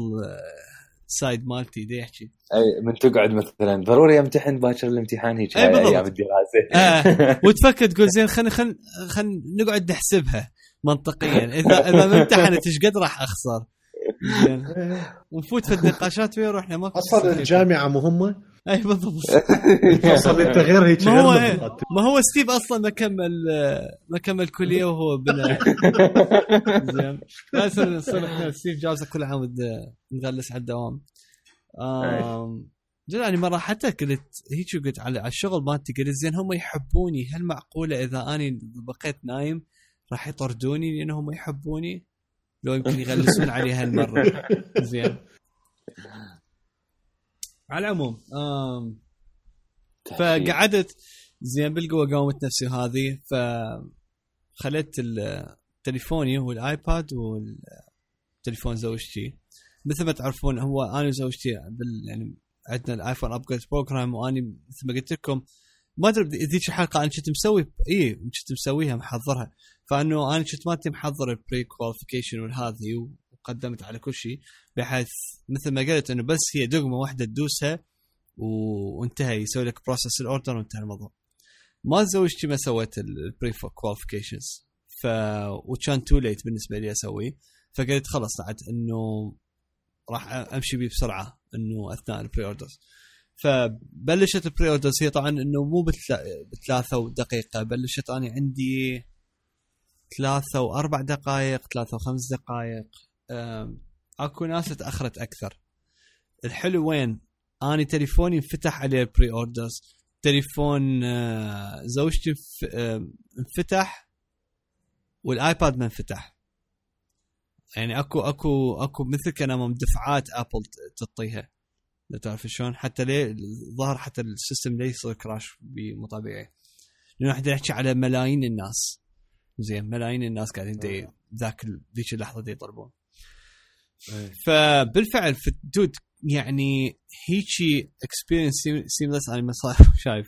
سايد مالتي دا يحكي. أي من تقعد مثلا ضروري امتحن باكر الامتحان هيك. أيام الدراسه آه وتفكر تقول زين خلينا خلينا خلينا نقعد نحسبها منطقيا. اذا إذا ما امتحنت إيش قد راح أخسر؟ [laughs] ونفوت في النقاشات ويا روحنا ما أصلا الجامعة مهمة؟ [laughs] أي بالضبط. [laughs] أصلا أنت غير هيك ما هو إيه. ما هو ستيف أصلا ما كمل ما كمل كلية وهو بنا زين. لا يصير يصير إحنا ستيف جوبز كل عام ود- نغلس على الدوام. آم، جد يعني مرة حتى قلت هيك قلت على على الشغل مالتي قلت زين هم يحبوني. هل معقوله إذا أني بقيت نايم راح يطردوني لأنهم يحبوني؟ لو يمكن يغلسون علي هالمرة. زين. على العموم آم، فقعدت زين بالقوة قاومت نفسي هذه ف خليت تليفوني هو الآيباد والتليفون زوجتي. مثل ما تعرفون هو أنا وزوجتي بال يعني عندنا الآيفون upgrade program وأني مثل ما قلت لكم ما أدري ذيك الحلقة أنا كنت مسوي اي كنت مسويها محضرها. فأنه أنا كنت مالتي محضر ال pre-qualification والهذه وقدمت على كل شيء بحيث مثل ما قلت إنه بس هي دقمة واحدة تدوسها وانتهى يسوي لك process ال order وانتهى الموضوع. ما زوجتي ما سويت ال pre-qualifications ف وكان too late بالنسبة لي اسويه فقلت خلاص عاد إنه راح أمشي بيه بسرعة إنه أثناء ال pre-orders فبلشت ال pre-orders هي طبعا إنه مو بتلا... بثلاثة دقيقة بلشت أنا عندي ثلاثة وأربع دقائق ثلاثة وخمس دقائق. أكو ناس تأخرت أكثر. الحلو وين؟ أني تليفوني انفتح عليه ال pre-orders تليفون آه، زوجتي انف- انفتح والآيباد ما انفتح. يعني أكو أكو أكو مثل كلام دفعات ابل تعطيها تعرف شلون؟ حتى ليه ظهر حتى ال system ليه يصير crash مو طبيعي لأنه إحنا نحكي على ملايين الناس. زين ملايين الناس قاعدين دي ذاك ذيك اللحظة دي يطلبون. فبالفعل في dude يعني هيجي experience seamless أنا ما شايف؟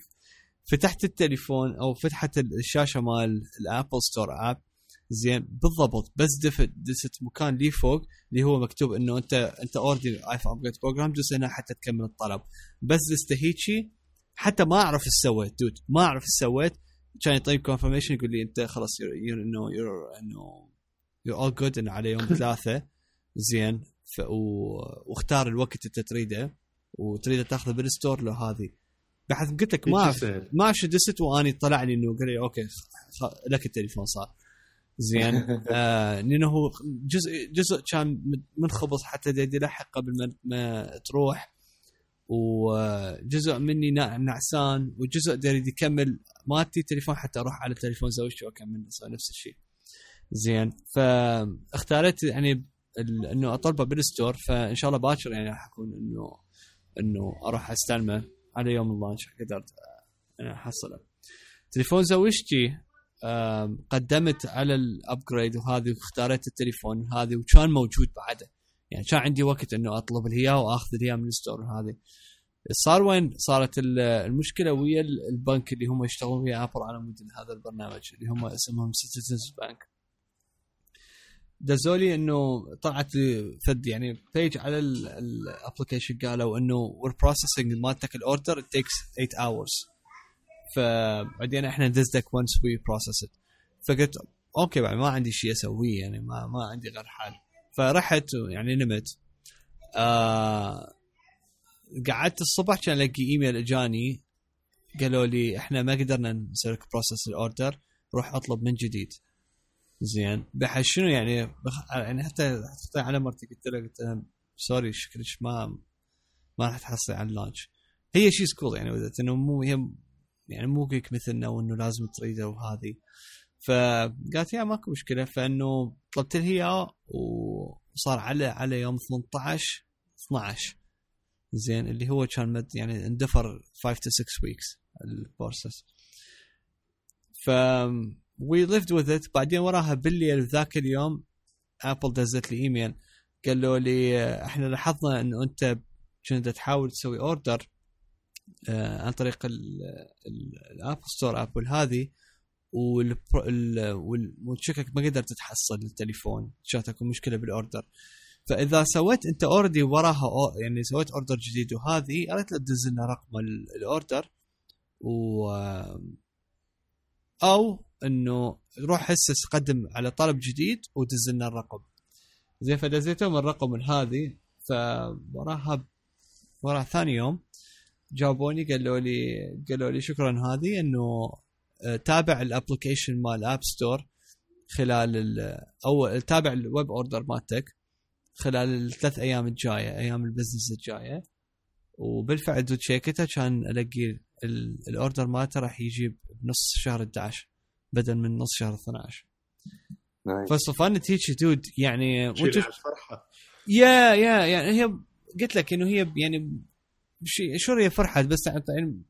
فتحت التليفون أو فتحت الشاشة مال ال Apple Store app زين بالضبط بس دفت دست مكان لي فوق اللي هو مكتوب إنه انت أنت order iPhone upgrade program دوس هنا حتى تكمل الطلب. بس دست هيجي حتى ما أعرف إيش سويت dude. ما أعرف إيش سويت. كان يطيب confirmation يقول لي أنت خلاص انه انه you all good إنه على يوم [laughs] ثلاثة. زين. ف... و... واختار الوقت انت تريده. وتريده تاخذه بال store لو هذه. بحيث قلت لك ما. ما اعرف شو دست وأني طلع لي إنه قال لي okay خ... لك التليفون صار. زين. [laughs] آه لأنه هو جزء جزء كان منخبص حتى يلحق قبل ما, ما تروح. وجزء مني نعسان وجزء يريد يكمل مالتي تليفون حتى أروح على تليفون زوجتي وأكمل نفس- الشيء. زين. فاختاريت يعني إنه أطلبه بال store فإن شاء الله باكر يعني راح أكون انه إنه أروح أستلمه على يوم ال launch قدرت احصله تليفون زوجتي قدمت على ال upgrade وهذه واختاريت التليفون هذه وكان موجود بعده. يعني كان عندي وقت إنه أطلب الهياه وأخذ الهياه من ال store هذه. صار وين؟ صارت ال- المشكلة ويا ال- البنك اللي هم يشتغلون ويا ابل على مود هذا البرنامج اللي هم اسمهم Citizens Bank دزولي إنه طلعت فد يعني page على ال application قالوا إنه we're processing مالتك ال order takes 8 hours فبعدين إحنا once we process it. فقلت okay بعد ما عندي شيء أسويه يعني ما ما عندي غير حل فرحت يعني نمت. آه قعدت الصبح كان الاقي إيميل إجاني قالوا لي إحنا ما قدرنا نسوي لك process ال order روح أطلب من جديد. زين. بحيث شنو يعني؟ بخ... يعني حتى حطيت على مرتي قلت لها قلت لها sorry شكلك ما ما راح تحصلي على ال launch هي شيء cool يعني انه مو هي يعني مو geek مثلنا وإنه لازم تريده وهذه فقالت يا ماكو مشكلة فإنه طلبت لها إياه وصار على على يوم 18 12 زين اللي هو كان مد يعني اندفر 5 to 6 weeks ال process ف we lived with it. بعدين وراها بالليل ذاك اليوم ابل دزت لي إيميل قالوا لي آه، إحنا لاحظنا إنه أنت كنت تحاول تسوي order آه، عن طريق ال App Store ابل هذه. وشكلك ما قدرت تحصل التليفون اكو مشكلة بال order فإذا سويت أنت already وراها أو يعني سويت order جديد وهذه قالت له تدز لنا رقم ال- ال order و أو إنه روح هسه قدم على طلب جديد ودز لنا الرقم. زين فدزيتهم الرقم هذه فوراها وراها ثاني يوم جابوني قالوا لي قالوا لي شكرا هذه إنه تابع ال application مال App Store خلال ال- أو تابع ال web order مالتك خلال الثلاث أيام الجاية أيام ال business الجاية. وبالفعل dude check ته كان الاقي ال- ال order مالته راح يجي بنص شهر 11 بدل من نص شهر 12 نايس. فصفنت هيك دود يعني وانت الفرحة. يا يا يعني هي قلت لك إنه هي يعني شو هي فرحت بس يعني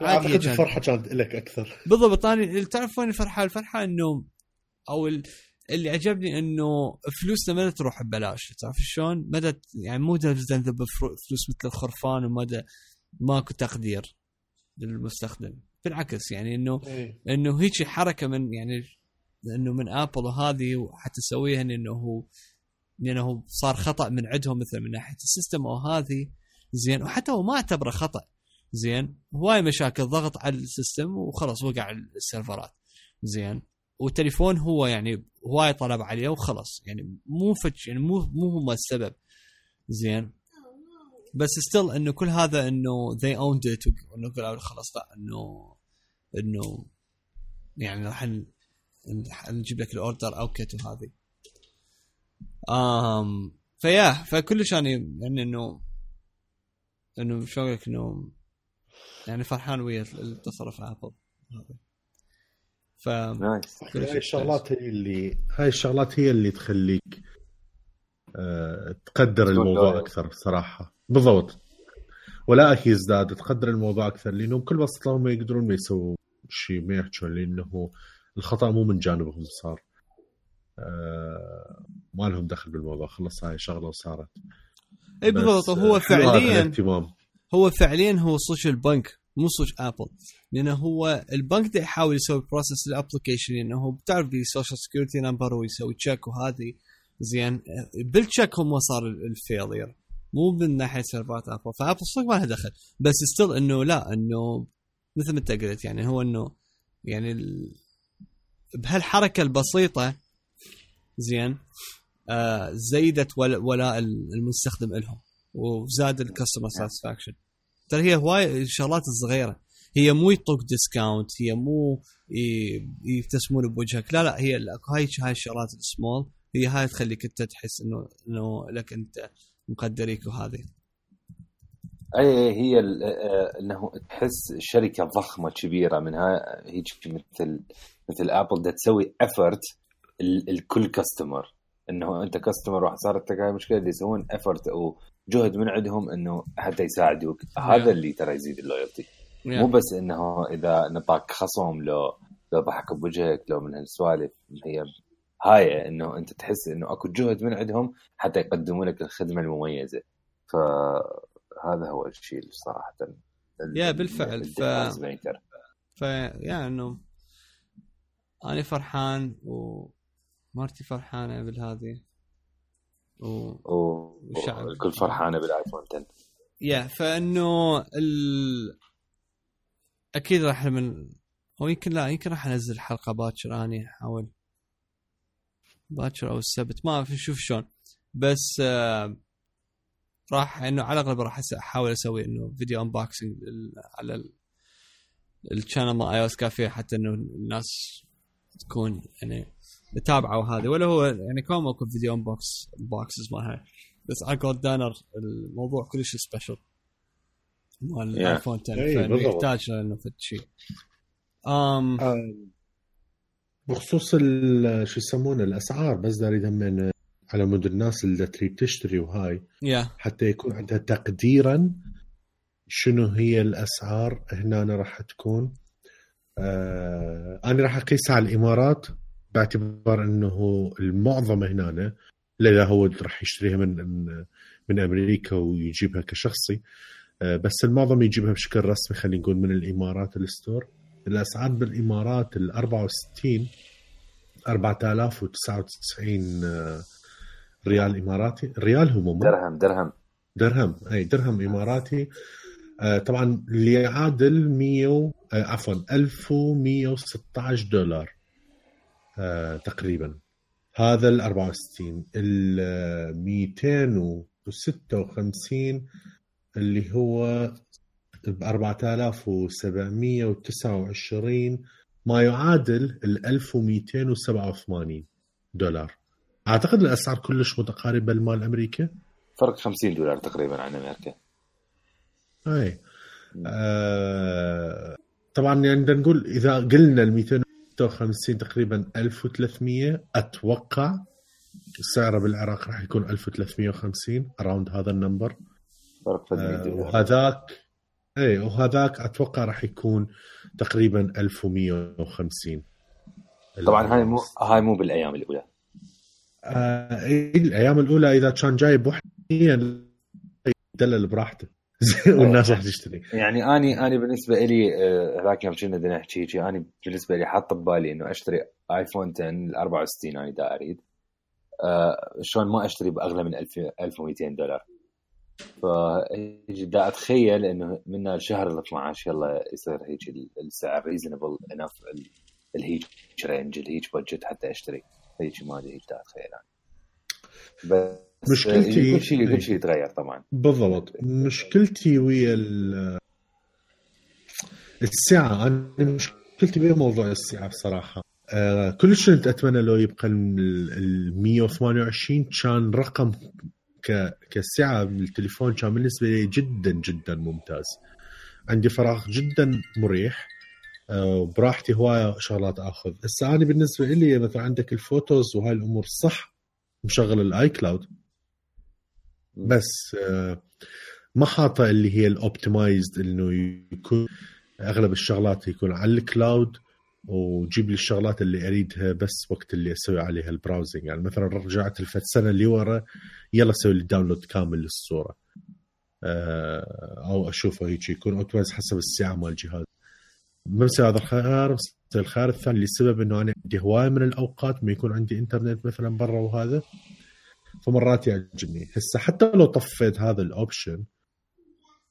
عادي أعتقد. الفرحة كانت لك أكثر بالضبط أنا تعرف وين الفرحة؟ الفرحة إنه أو ال- اللي عجبني إنه فلوسنا ما تروح ببلاش تعرف شلون؟ ما يعني مو تنذب فلوس مثل الخرفان وما دا- ماكو تقدير للمستخدم بالعكس يعني إنه إنه هيك حركة من يعني إنه من آبل وهذه وحتى تسويها إنه هو لأنه هو صار خطأ من عندهم مثل من ناحية ال system أو هذه زين وحتى هو ما اعتبره خطأ زين. هواي مشاكل ضغط على السيستم وخلص وقع السيرفرات. زين. والتليفون هو يعني هواي طلب عليه وخلص يعني مو فتش يعني مو مو هم السبب. زين. بس still إنه كل هذا إنه they owned it وانه قالوا خلاص لا إنه إنه يعني راح نجيب لك ال order أو كت وهذه امم فيا فكلش يعني إنه إنه شو أقول لك إنه يعني فرحان ويا التصرف ابل هذا. ف nice هاي الشغلات هي اللي هاي الشغلات هي اللي تخليك آه، تقدر الموضوع. أكثر صراحة بالضبط. ولا يزداد تقدر الموضوع أكثر لأنهم كل بساطه هم يقدرون ما يسووا شيء ما يحجون لأنه الخطأ مو من جانبهم صار. آه، ما لهم دخل بالموضوع خلص هاي شغلة وصارت. اي بالضبط. هو آه، فعليا الاهتمام. هو فعليا هو صوش البنك مو صوش ابل لأنه هو البنك ده يحاول يسوي process ال application لأنه هو بتعرف social security number ويسوي check وهذه. زين بال check هم صار ال failure مو من ناحية سيرفرات ابل فابل صدق ما لها دخل. بس still إنه لا إنه مثل ما أنت قلت يعني هو إنه يعني ال... بهالحركة البسيطة زين آه زيدت ول- ولاء المستخدم لهم وزاد ال customer satisfaction ترى هي هواي الشغلات الصغيرة. هي مو يعطوك discount هي مو يبتسمون بوجهك. لا لا هي هاي هاي الشغلات السمول هي هاي تخليك انت تحس إنه إنه لك أنت مقدريك وهذه. أي هي إنه تحس شركة ضخمة كبيرة منها هيك مثل مثل أبل تسوي effort ل كل customer إنه أنت customer واحد صارت لك هاي المشكلة يسوون effort أو جهد من عندهم إنه حتى يساعدوك. هذا اللي ترى يزيد ال loyalty مو بس إنه إذا نطاك خصم لو لو ضحك بوجهك لو من هالسوالف هي هاي إنه أنت تحس إنه أكو جهد من عندهم حتى يقدموا لك الخدمة المميزة. فهذا هو الشيء اللي صراحة يا ال- بالفعل، ال- ف- difference maker. فيا إنه أنا فرحان ومرتي فرحانة بالهذه و و- والشعب. والكل فرحانة بالآيفون 10 Yeah فإنه ال... أكيد راح من أو يمكن لا يمكن راح أنزل حلقة باكر اني أحاول. باكر أو السبت ما أعرف نشوف شلون. بس آه راح إنه على الأغلب راح أحاول أسوي إنه فيديو unboxing على ال- ال channel مال iS كافيه حتى إنه الناس تكون يعني متابعه وهذا ولا هو يعني كون ماكو فيديو unbox boxes مالها بس على جولد دانر الموضوع كلش سبيشل مال Yeah. الايفون 10 إي، فانه بالضبط. يحتاج إنه فد شيء أم بخصوص ال- شو يسمونه الأسعار بس دا اريد من على مود الناس اللي تريد تشتري وهاي. يا حتى يكون عندها تقديرا شنو هي الأسعار هنا أنا راح تكون آه أنا راح اقيسها على الإمارات. باعتبار إنه المعظم هنا لا لا هو راح يشتريها من من, أمريكا ويجيبها كشخصي. آه، بس المعظم يجيبها بشكل رسمي خلينا نقول من الإمارات الستور. الأسعار بالإمارات ال 64 4099 آه، ريال إماراتي. ريال هو مو درهم درهم. درهم. أي درهم إماراتي. آه، طبعا اللي يعادل 100 عفوا 1116 دولار. تقريبا. هذا ال 64 ال 256 اللي هو ب 4729 ما يعادل ال 1287 دولار. أعتقد الأسعار كلش متقاربة لمال أمريكا. فرق 50 دولار تقريبا عن أمريكا. أي. آه طبعا يعني نقول إذا قلنا ال 256 تقريبا 1300 أتوقع سعره بالعراق راح يكون 1350 around هذا ال number. آه وهذاك اي وهذاك أتوقع راح يكون تقريبا 1150 طبعا هاي مو هاي مو بالأيام الأولى. آه الأيام الأولى إذا كان جايب وحديا يدلل براحته. والناس راح تشتري. يعني اني أني بالنسبة لي آه، هذاك يوم كنا بدنا نحكي شيء أني بالنسبة لي حاط ببالي إنه أشتري ايفون 10 ال 64 أني دا أريد. آه شلون ما أشتري بأغلى من 1000 1200 دولار. فدا أتخيل إنه من الشهر ال 12 يلا يصير هيك السعر reasonable enough لهيج range لهيج budget حتى أشتري. هيك ما أدري هيك أتخيل أنا. بس مشكلتي كل شيء كل شيء يتغير طبعا. بالضبط. مشكلتي ويا السعه أنا مشكلتي ويا موضوع السعه بصراحة. آه كلش كنت أتمنى لو يبقى ال 128 كان رقم ك كسعه بالتليفون كان بالنسبة لي جدا جدا ممتاز. عندي فراغ جدا مريح. وبراحتي هواية شغلات آخذ. هسه أنا بالنسبة لي مثلا عندك الفوتوز وهاي الأمور صح مشغل ال iCloud بس آه، ما حاطه اللي هي ال optimized إنه يكون أغلب الشغلات يكون على ال cloud وجيب لي الشغلات اللي أريدها بس وقت اللي أسوي عليها ال browsing يعني مثلا رجعت الفت سنه اللي ورا يلا سوي لي download كامل للصورة. آه، أو أشوفه هيك يكون optimize حسب الساعة مال الجهاز. بمسوي هذا الخيار الخيار الثاني لسبب إنه أنا عندي هواية من الأوقات ما يكون عندي انترنت مثلا برا وهذا. فمرات يعجبني. هسه حتى لو طفيت هذا ال option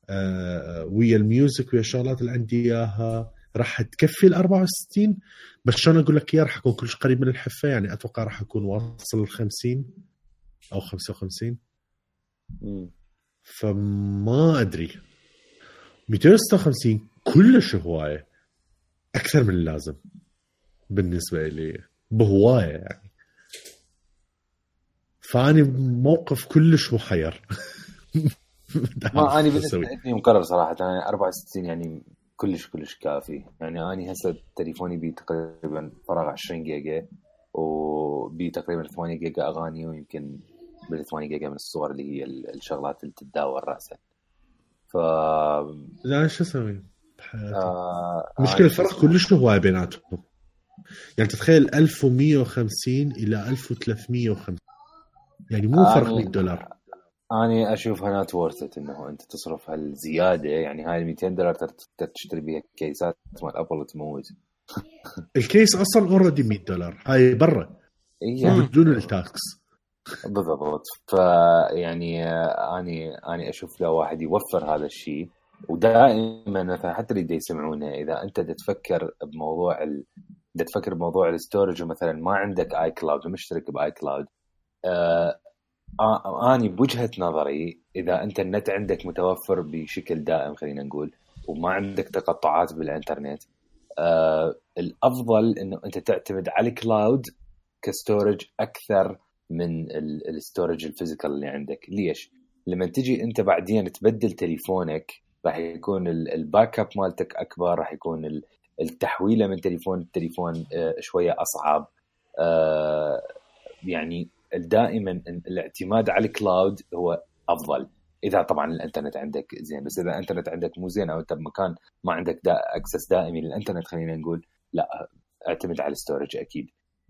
آه ويا ال music ويا الشغلات اللي عندي إياها راح تكفي ال 64 بس شلون أقول لك إياه؟ راح أكون كلش قريب من الحفة يعني أتوقع راح أكون واصل ال 50 أو 55 فما أدري. 256 كلش هواية. أكثر من اللازم بالنسبة لي. بهواية يعني. فأني موقف كلش محير [laughs] ما أنا بالنسبة لي مقرر صراحة. أنا 64 يعني كلش كلش كافي. يعني اني هسه تليفوني بي تقريبا فراغ 20 جيجا وبي تقريبا 8 جيجا أغاني ويمكن بال 8 جيجا من الصور اللي هي الشغلات اللي تتداول رأسا. ف لا شو أسوي؟ آه مشكلة الفرق كلش هواي بيناتهم. يعني تتخيل 1150 إلى 1350 يعني مو فرق 100 دولار. أنا أشوفها not worth إنه أنت تصرف هالزيادة. يعني هاي ال 200 دولار تشتري بها كيسات مال أبل تموت [laughs] الكيس أصلا already 100 دولار. هاي برا. يعني بدون ال tax. بالضبط. فيعني اني آني أشوف لو واحد يوفر هذا الشيء. ودائما مثلا حتى اللي يسمعونا إذا أنت تفكر بموضوع ال... تفكر بموضوع ال storage ومثلا ما عندك iCloud ومشترك ب iCloud آني بوجهة نظري إذا أنت النت عندك متوفر بشكل دائم خلينا نقول وما عندك تقطعات بالإنترنت آه الأفضل إنه أنت تعتمد على ال cloud ك storage أكثر من ال storage ال physical اللي عندك. ليش؟ لما تجي أنت بعدين تبدل تليفونك راح يكون ال backup مالتك أكبر راح يكون التحويلة من تليفون لتليفون آه، شوية أصعب آه، يعني دائما الاعتماد على ال cloud هو أفضل. إذا طبعا الإنترنت عندك زين بس إذا الإنترنت عندك مو زين أو أنت بمكان ما عندك ذا access دائمي للإنترنت خلينا نقول لا اعتمد على ال storage أكيد.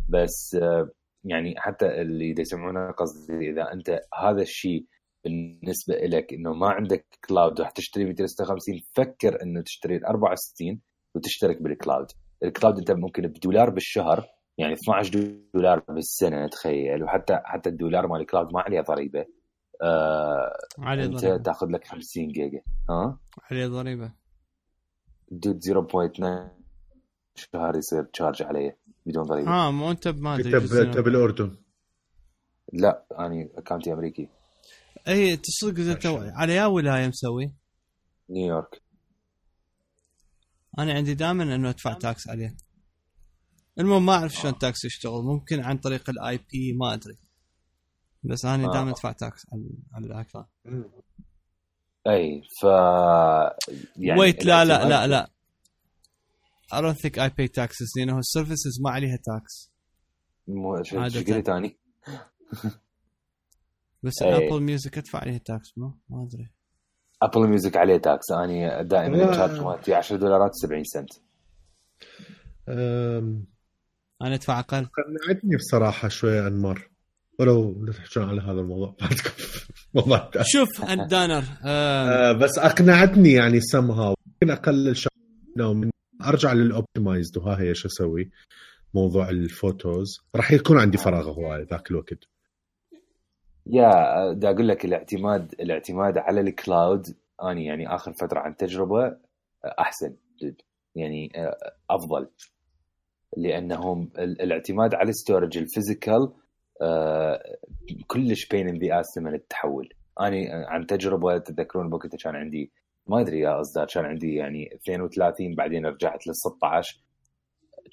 بس يعني حتى اللي دا يسمعونه قصدي إذا أنت هذا الشيء بالنسبة لك إنه ما عندك cloud راح تشتري 256 فكر إنه تشتري ال 64 وتشترك بال cloud ال cloud أنت ممكن بدولار بالشهر يعني 12 دولار بالسنة تخيل. وحتى حتى الدولار مال ال cloud ما عليه ضريبة. آه عليه أنت ضريبة. تاخذ لك 50 جيجا. ها؟ عليه ضريبة. dude 0.9 شهر يصير charge عليه بدون ضريبة. آه مو أنت ما انت ادري انت بالاردن لا اني account ي أمريكي. اي تصدق انت على يا ولاية مسوي. نيويورك. أنا عندي دائما إنه أدفع tax عليه. المهم ما أعرف شلون ال tax يشتغل ممكن عن طريق ال IP ما أدري. بس أنا آه. دائما أدفع tax على على الاكل أي ف يعني wait لا لا لا لا. I don't think I pay taxes لأنه ال services ما عليها tax مو قلت ثاني [laughs] بس أي. Apple Music أدفع عليها tax مو ما أدري. Apple Music عليه tax اني دائما ال charge مالتي 10 دولارات 70 سنت. أم، أنا أدفع أقل. قنعتني بصراحة شوية انمار ولو تحكون على هذا الموضوع [laughs] بعدكم. شوف أنت دانر آه. آه، بس أقنعتني يعني سمها ممكن أقلل شغله من أرجع لل optimized وها هي شو أسوي؟ موضوع ال photos. راح يكون عندي فراغ هواي ذاك الوقت. yeah دا أقول لك الاعتماد الاعتماد على ال cloud. اني يعني آخر فترة عن تجربة أحسن جد يعني أفضل. لأنهم ال- الاعتماد على ال storage ال physical آه، كلش pain in the ass من التحول. أني عن تجربة تذكرون بوقتها كان عندي ما أدري يا أصدار كان عندي يعني 32 بعدين رجعت لل 16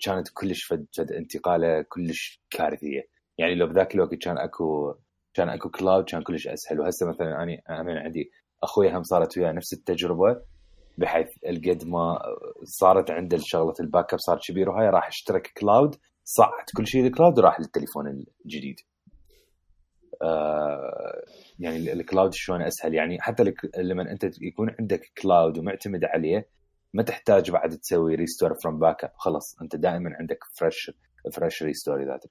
كانت كلش فد, انتقالة كلش كارثية. يعني لو بذاك الوقت كان أكو كان أكو cloud كان كلش أسهل. وهسه مثلا أنا أنا عندي أخوي هم صارت وياه نفس التجربة. بحيث القد ما صارت عنده شغله ال backup صار كبير وهاي راح اشترك cloud صعد كل شيء ال cloud وراح للتليفون الجديد. آه يعني ال- ال cloud شلون أسهل يعني حتى لما أنت يكون عندك cloud ومعتمد عليه ما تحتاج بعد تسوي restore from backup خلاص أنت دائما عندك fresh fresh restore ذاته.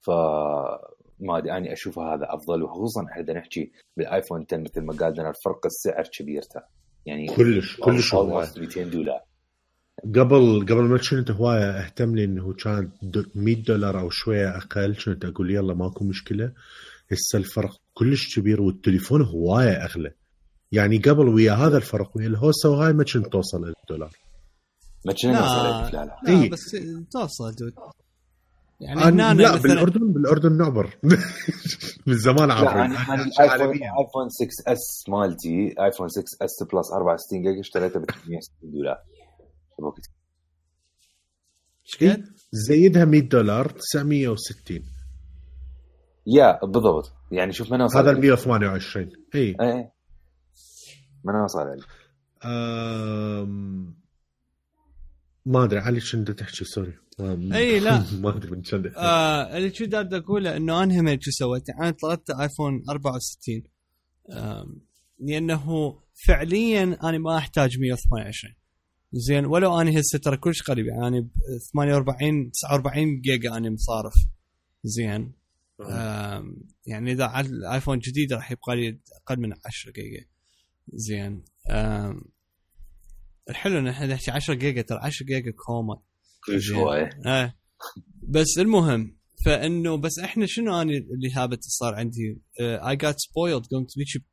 ف ما أدري أني أشوف هذا أفضل وخصوصا إحنا بدنا نحكي بالآيفون 10 مثل ما قال لنا فرق السعر كبير ترى يعني كلش كلش هواي almost 200 دولار. قبل قبل ما كنت هواية أهتم لي إنه كان دو- 100 دولار أو شوية أقل كنت أقول يلا ماكو مشكلة. هسه الفرق كلش كبير والتليفون هواية أغلى. يعني قبل ويا هذا الفرق ويا الهوسة وهاي ما كنت توصل الدولار ما كنا لا. لا لا لا إيه. بس توصل dude. يعني هنا لا مثلا بالاردن بالأردن نعبر. [laughs] من زمان عابرين أنا الايفون. iPhone 6s مالتي iPhone 6s Plus 64 جيجا اشتريته ب 360 دولار. بوقت إيش قد؟ زيدها 100 دولار 960 yeah بالضبط. يعني شوف من وصل هذا ال 128 اي إيه. من وصل علي أم... ما ادري علي شنو تحكي sorry. إي، [laughs] لا. ما أدري من شنو آه اللي شو دا أقوله إنه أنا هم شو سويت؟ أنا طلبت ايفون 64 آم، لأنه فعليا أنا ما أحتاج 128 زين ولو أنا هسه ترى كلش قريب يعني ب 48 49 جيجا أنا مصارف. زين. آم، يعني إذا على الايفون الجديد راح يبقى لي أقل من 10 جيجا. زين. الحلو ان إحنا نحكي 10 جيجا ترى 10 جيجا كوما كلش زين. هواية. إيه بس المهم فإنه بس إحنا شنو أنا اللي habit صار عندي؟ I got spoiled قمت بيجي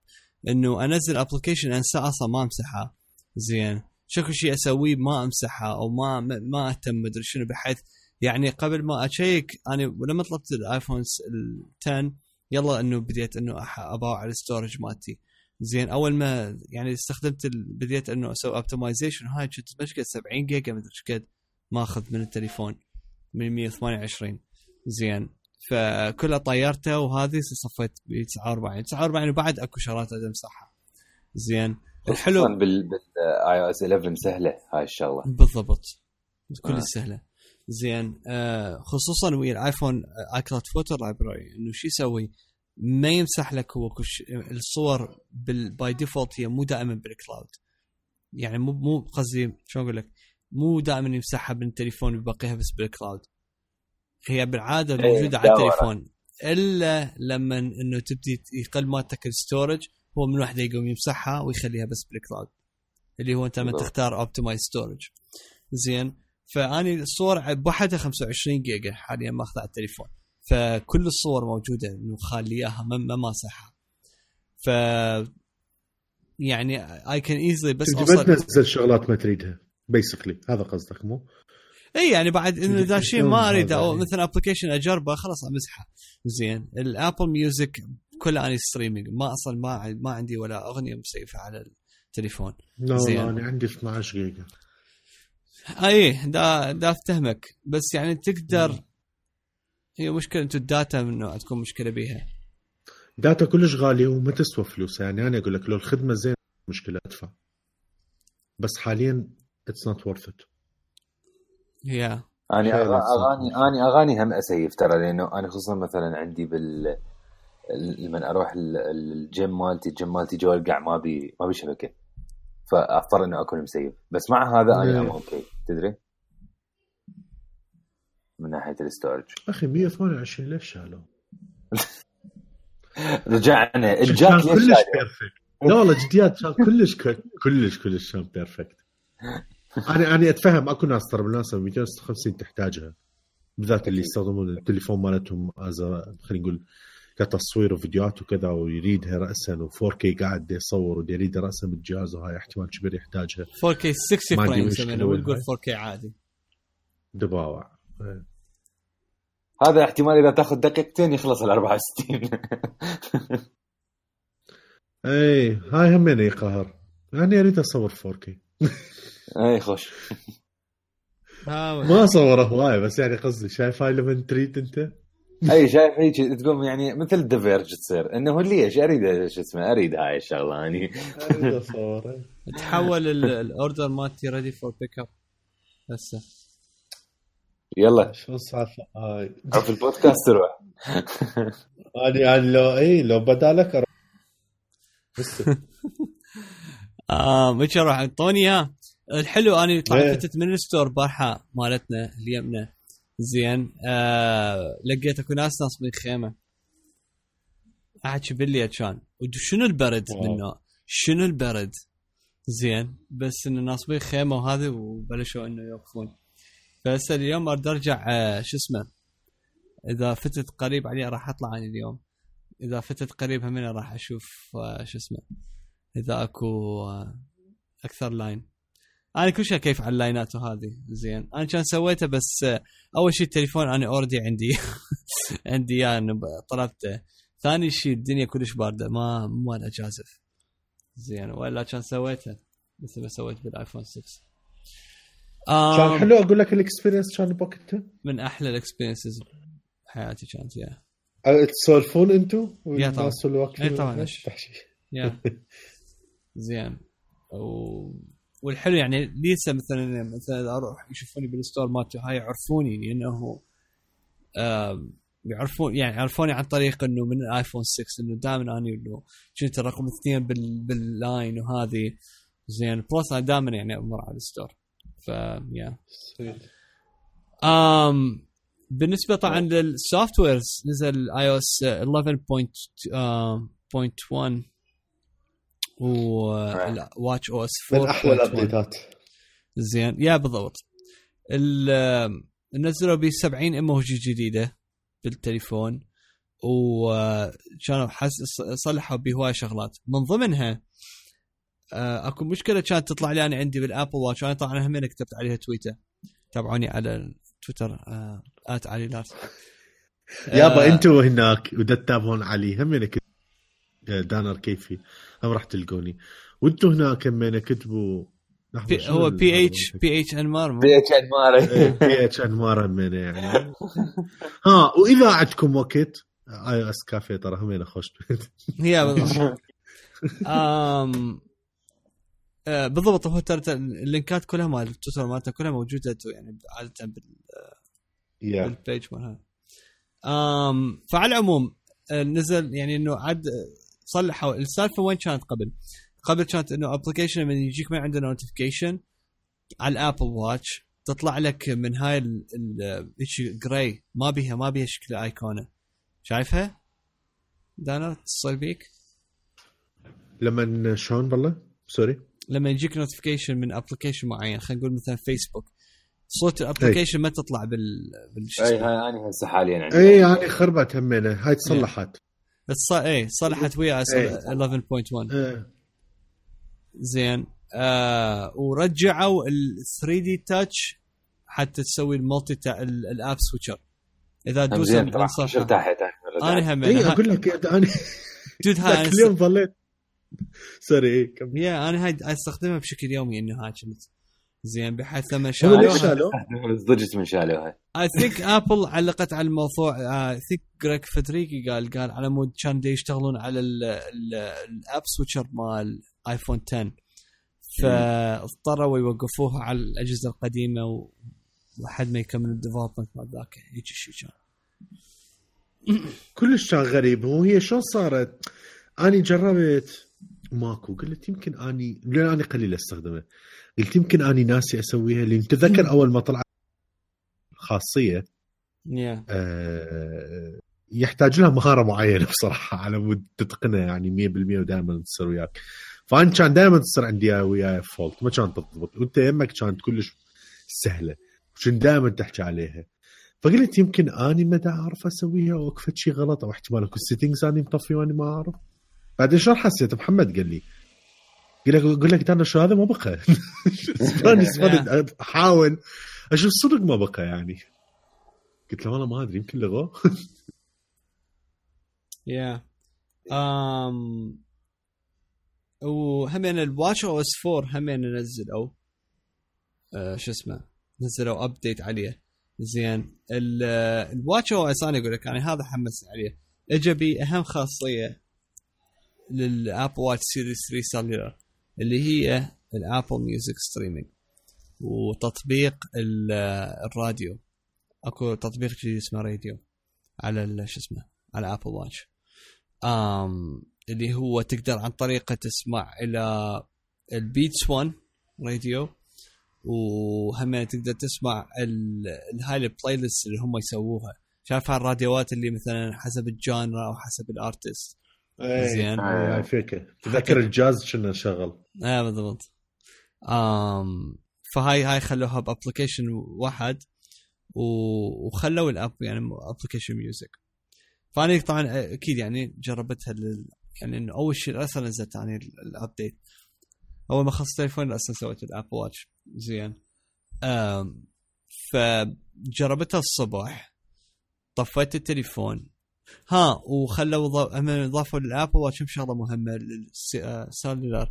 إنه أنزل application انسى أصلا ما أمسحها. زين. شكل شيء أسويه ما أمسحها أو ما ما, أهتم مدري شنو بحيث يعني قبل ما أشيك أنا لما طلبت الايفون س- ال 10 يلا إنه بديت إنه اباوع ال storage مالتي. زين أول ما يعني استخدمت. بديت إنه أسوي optimization هاي كنت مشكله 70 جيجا مدري إيش قد ماخذ من التليفون من 128 زين. فكلها طيرته وهذه صفيت ب 49 49 وبعد أكو شغلات امسحها زين. الحلو. خصوصا بال iOS 11 سهلة هاي الشغله بالضبط. كل آه. سهلة. زين. آه خصوصا ويا الآيفون iCloud Photo Library إنه شو يسوي؟ ما يمسح لك هو كش الصور by default هي مو دائما بال cloud يعني مو مو قصدي شو أقول لك؟ مو دائما يمسحها من التليفون ويبقيها بس بال cloud هي بالعادة إيه، موجودة على. التليفون. إلا لما إنه تبدي يقل مالتك ال storage هو من وحده يقوم يمسحها ويخليها بس بال cloud اللي هو أنت لما. تختار optimize storage زين. فأني الصور بوحدها 25 جيجا حاليا ماخذها على التليفون. فكل الصور موجودة إنه خالي إياها ما ما ماسحها ف يعني I can easily بس ما تنزل شغلات ما تريدها basically هذا قصدك مو؟ إي يعني بعد إنه إذا شيء ما اريد هذا أو يعني. مثلا application أجربه خلاص أمسحه. زين. ال Apple Music كله أني streaming ما أصلا ما ما عندي ولا أغنية مسيفه على التليفون. لا زين. أنا عندي 12 جيجا. إي دا دا أفتهمك. بس يعني تقدر هي مشكلة أنتم ال data منه تكون مشكلة بيها. data كلش غالية وما تسوى فلوس. يعني أنا أقول لك لو الخدمة زين مشكلة أدفع. بس حاليا it's not worth it هي. اني. اغاني اني أغاني هم أسيف ترى لأنه أنا خصوصا مثلا عندي بال ال- لما أروح ال- ال- الجيم مالتي الجيم مالتي جوه القاع ما بي ما بي شبكة. فأضطر إنه أكون مسيف. بس مع هذا أنا okay تدري؟ من ناحية ال storage. أخي 128 [laughs] ليش شالوه؟ رجعنا. الجاك كلش؟ perfect لا والله جديات كان كلش كلش كلش كان perfect أنا أنا أتفهم أكو ناس ترى بالمناسبة 256 تحتاجها. بالذات اللي يستخدمون التليفون مالتهم از خلينا نقول كتصوير وفيديوهات وكذا ويريدها راسا و4K قاعد يصور ودي يريدها راسا بالجهاز وهاي احتمال كبير يحتاجها. 4K 60 ما عندي فريم مشكلة يسمونه وتقول وين 4K عادي. دباوع. هذا احتمال إذا تاخذ دقيقتين يخلص ال 64 [laughs] أي هاي همين يقهر يعني أريد أصور 4K [laughs] أي خوش. ما أصوره هواي بس يعني قصدي شايف هاي لما تريد أنت؟ أي شايف هيك تقوم يعني مثل ديفيرج تصير. إنه ليش؟ أريد شو اسمه أريد هاي الشغلة اني أريد أصوره. تحول ال- ال order مالتي ready for pick up هسه. يلا. شو السالفه هاي في البودكاست تروح أنا [laughs] يعني لو إي لو بدالك أروح. بس. [laughs] آه مش راح اعطوني اياه الحلو اني طلعت إيه. فتت من الستور بارحه مالتنا اليمنى زين. آه لقيت أكو ناس ناصبين خيمة. احكي بالليل كان شنو البرد. منه شنو البرد؟ زين. بس إنه ناصبين خيمة وهذا وبلشوا إنه يوقفون. فهسه اليوم أريد أرجع آه شو اسمه إذا فتت قريب علي راح أطلع عن اليوم. إذا فتت قريب هم راح أشوف آه شو اسمه إذا أكو آه، أكثر line أنا كل شيء كيف على ال line ات وهذه زين. أنا كان سويته بس أول شيء التليفون أنا already عندي [laughs] عندي ب- طلبته. ثاني شيء الدنيا كلش باردة ما مال اجازف زين وإلا كان سويته مثل ما سويت بالآيفون 6 كان حلو أقول لك ال experience كان بوقتها من أحلى ال experiences بحياتي كانت yeah. تسولفون أنتم yeah طبعا. إيه طبعا. yeah. [laughs] زين. و... والحلو يعني لسه مثلا مثلا أروح يشوفوني بال store مالتي هاي يعرفوني لأنه يعرفون يعني يعرفوني عن طريق إنه من الايفون 6 إنه دائما أني إنه كنت الرقم اثنين بال... بال line وهذه. زين. plus أنا دائما يعني أمر على ال store ف yeah um, بالنسبة طبعا لل softwares نزل iOS 11.1 watchOS من أحلى ال update ات زين. yeah بالضبط. ال- نزلوا ب 70 ايموجي جديدة بالتليفون. وكانوا حس صلحوا بهواي شغلات. من ضمنها اكو مشكلة كانت تطلع لي أنا عندي بالابل واتش أنا طبعا هم كتبت عليها تويتر. تابعوني على تويتر آه، آت علي لارس يابا آه، أنتوا هناك ودا تتابعون علي هم كت... دانر كيفي. هم راح تلقوني. وانتوا هناك هم كتبوا بي هو بي اتش بي اتش انمار؟ بي اتش ان ماري بي اتش انمار همينة يعني. ها وإذا عندكم وقت آي أو إس كافيه ترى همينة خوش هي بالضبط آه بالضبط هو ترى ال link ات كلها مال التويتر مالته كلها موجودة يعني عادة بال yeah بال page مالها آم فعلى العموم آه، نزل يعني إنه عاد صلحوا السالفة وين كانت قبل؟ قبل كانت إنه application لما يجيك ما عنده notification على ال Apple Watch تطلع لك من هاي ال- grey ما بيها ما بيها شكل ايقونه شايفها؟ دانا تصل بيك؟ لما شلون والله sorry لما يجيك notification من application معين خلينا نقول مثلا فيسبوك صورة ال application ما تطلع بال إي. هاي أنا هسه حاليا عندي إي يعني خربت همينه هاي تصلحت. الص... إيه صلحت ويا إيه. 11.1 إيه. زين. آه ورجعوا ال 3D Touch حتى تسوي المالتي تا... ال- ال app switcher إذا تدوس شو أنا هم إي أقول لك أنا dude هاي اليوم ظليت. sorry اي كم. yeah أنا هاي أستخدمها بشكل يومي إنه هاي كنت. زين بحيث لما هو ليش شالوها شالوه؟ ضجت من شالوها. I think Apple علقت على الموضوع I think Craig Federighi قال قال على مود كان يشتغلون على ال- ال- ال app switcher مال آيفون 10 فاضطروا يوقفوها على الأجهزة القديمة لحد ما يكمل ال development مال ذاك هيك شيء كان. كلش كان غريب. هو هي شلون صارت؟ أني جربت ماكو. قلت يمكن أني لأن أني قليل أستخدمه. قلت يمكن أني ناسي أسويها لأن تذكر أول ما طلعت خاصية yeah. آه، يحتاج لها مهارة معينة بصراحة على مود تتقنها يعني 100% ودائما تصير وياك. فانا كان دائما تصير عندي وياي فولت ما كانت تضبط. وأنت يمك كانت كلش سهلة كنت دائما تحكي عليها. فقلت يمكن أني ما أعرف أسويها أو أكو فد شيء غلط أو احتمال أكو settings أني مطفي وأني ما أعرف. بعدين شلون حسيت؟ محمد قال لي قال لك أقول لك شو هذا؟ ما بقى. [laughs] أنا صدق احاول أشوف صدق ما بقى يعني. قلت له والله ما أدري يمكن لغوه. يا ام وهمين ال watch OS 4 همين نزلوا آه شو اسمه؟ نزلوا update عليه. زين. ال- ال watch OS أنا أقول لك يعني هذا حمس عليه. اجى بي أهم خاصية. لل Apple Watch Series 3 cellular اللي هي ال Apple Music streaming وتطبيق ال- الراديو. أكو تطبيق جديد اسمه راديو على شو اسمه على Apple Watch آم اللي هو تقدر عن طريقه تسمع إلى ال Beats 1 راديو وهم تقدر تسمع ال- ال- هاي ال playlist اللي هم يسووها. شايف هالراديوات اللي مثلا حسب ال genre أو حسب ال artist زين. اي فكره تذكر الجاز كنا شغل آه بالضبط. آم فهاي هاي خلوها ب application واحد وخلوا ال app يعني application music. فأنا طبعا أكيد يعني جربتها لل يعني إنه أول شيء أصلا نزلت يعني ال- ال update. أول ما خلصت التليفون أصلا سويت ال Apple Watch. زين. فجربتها الصبح. طفيت التليفون. ها وخلوا هم اضافوا لل Apple Watch شغلة مهمة لل cellular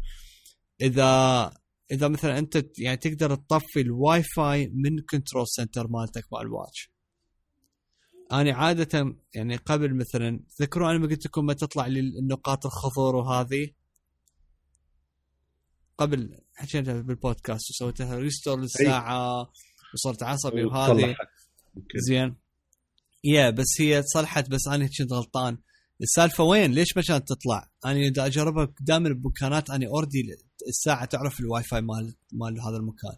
إذا إذا مثلا أنت يعني تقدر تطفي الواي فاي من control center مالتك مع ال watch أنا عادة يعني قبل مثلا تذكروا أنا ما قلت لكم ما تطلع لي النقاط الخضر وهذه؟ قبل حكينا بالبودكاست وسويتها restore للساعة وصرت عصبي وهذه. وصلحت. يمكن. زين. yeah بس هي صلحت بس أنا كنت غلطان. السالفة وين؟ ليش ما كانت تطلع؟ أنا إذا أجربها دائما بمكانات أنا اوردي الساعة تعرف الواي فاي مال مال هذا المكان.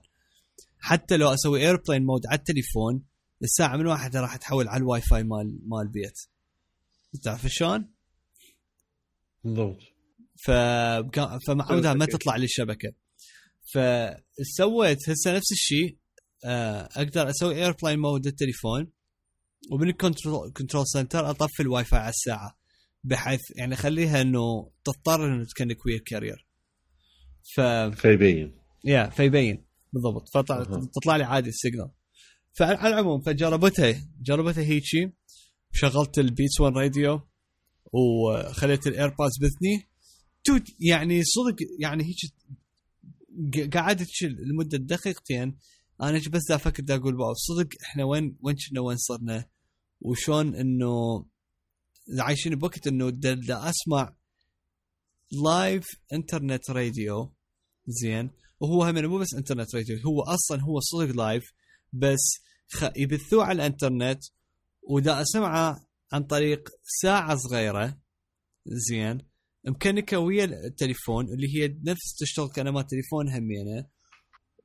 حتى لو أسوي airplane mode على التليفون الساعة من واحدة راح تحول على الواي فاي مال مال البيت تعرف شلون؟ بالضبط. ف فمعودها ما تطلع لي الشبكه فسويت هسه نفس الشيء. آه، أقدر أسوي airplane mode التليفون ومن ال control control center أطفي الواي فاي على الساعة بحيث يعني أخليها إنه تضطر إنه ت connect ويا ال carrier. ف فيبين. yeah فيبين. بالضبط. فطلع أها. تطلع لي عادي ال signal. فعلى العموم فجربتها جربتها هيجي شغلت ال Beats 1 راديو وخليت ال AirPods باذني توت يعني صدق يعني هيك قعدت لمدة دقيقتين. أنا بس دا أفكر دا أقول wow. صدق إحنا وين وين كنا وين صرنا؟ وشون إنه عايشين بوقت إنه دا, دا أسمع live internet radio زين. وهو هم مو بس انترنت راديو هو أصلا هو صدق live بس خ... يبثوه على الإنترنت. ودا أسمعه عن طريق ساعة صغيرة. زين. م connect ـه ويا التليفون اللي هي نفس تشتغل كانما تليفون همينة.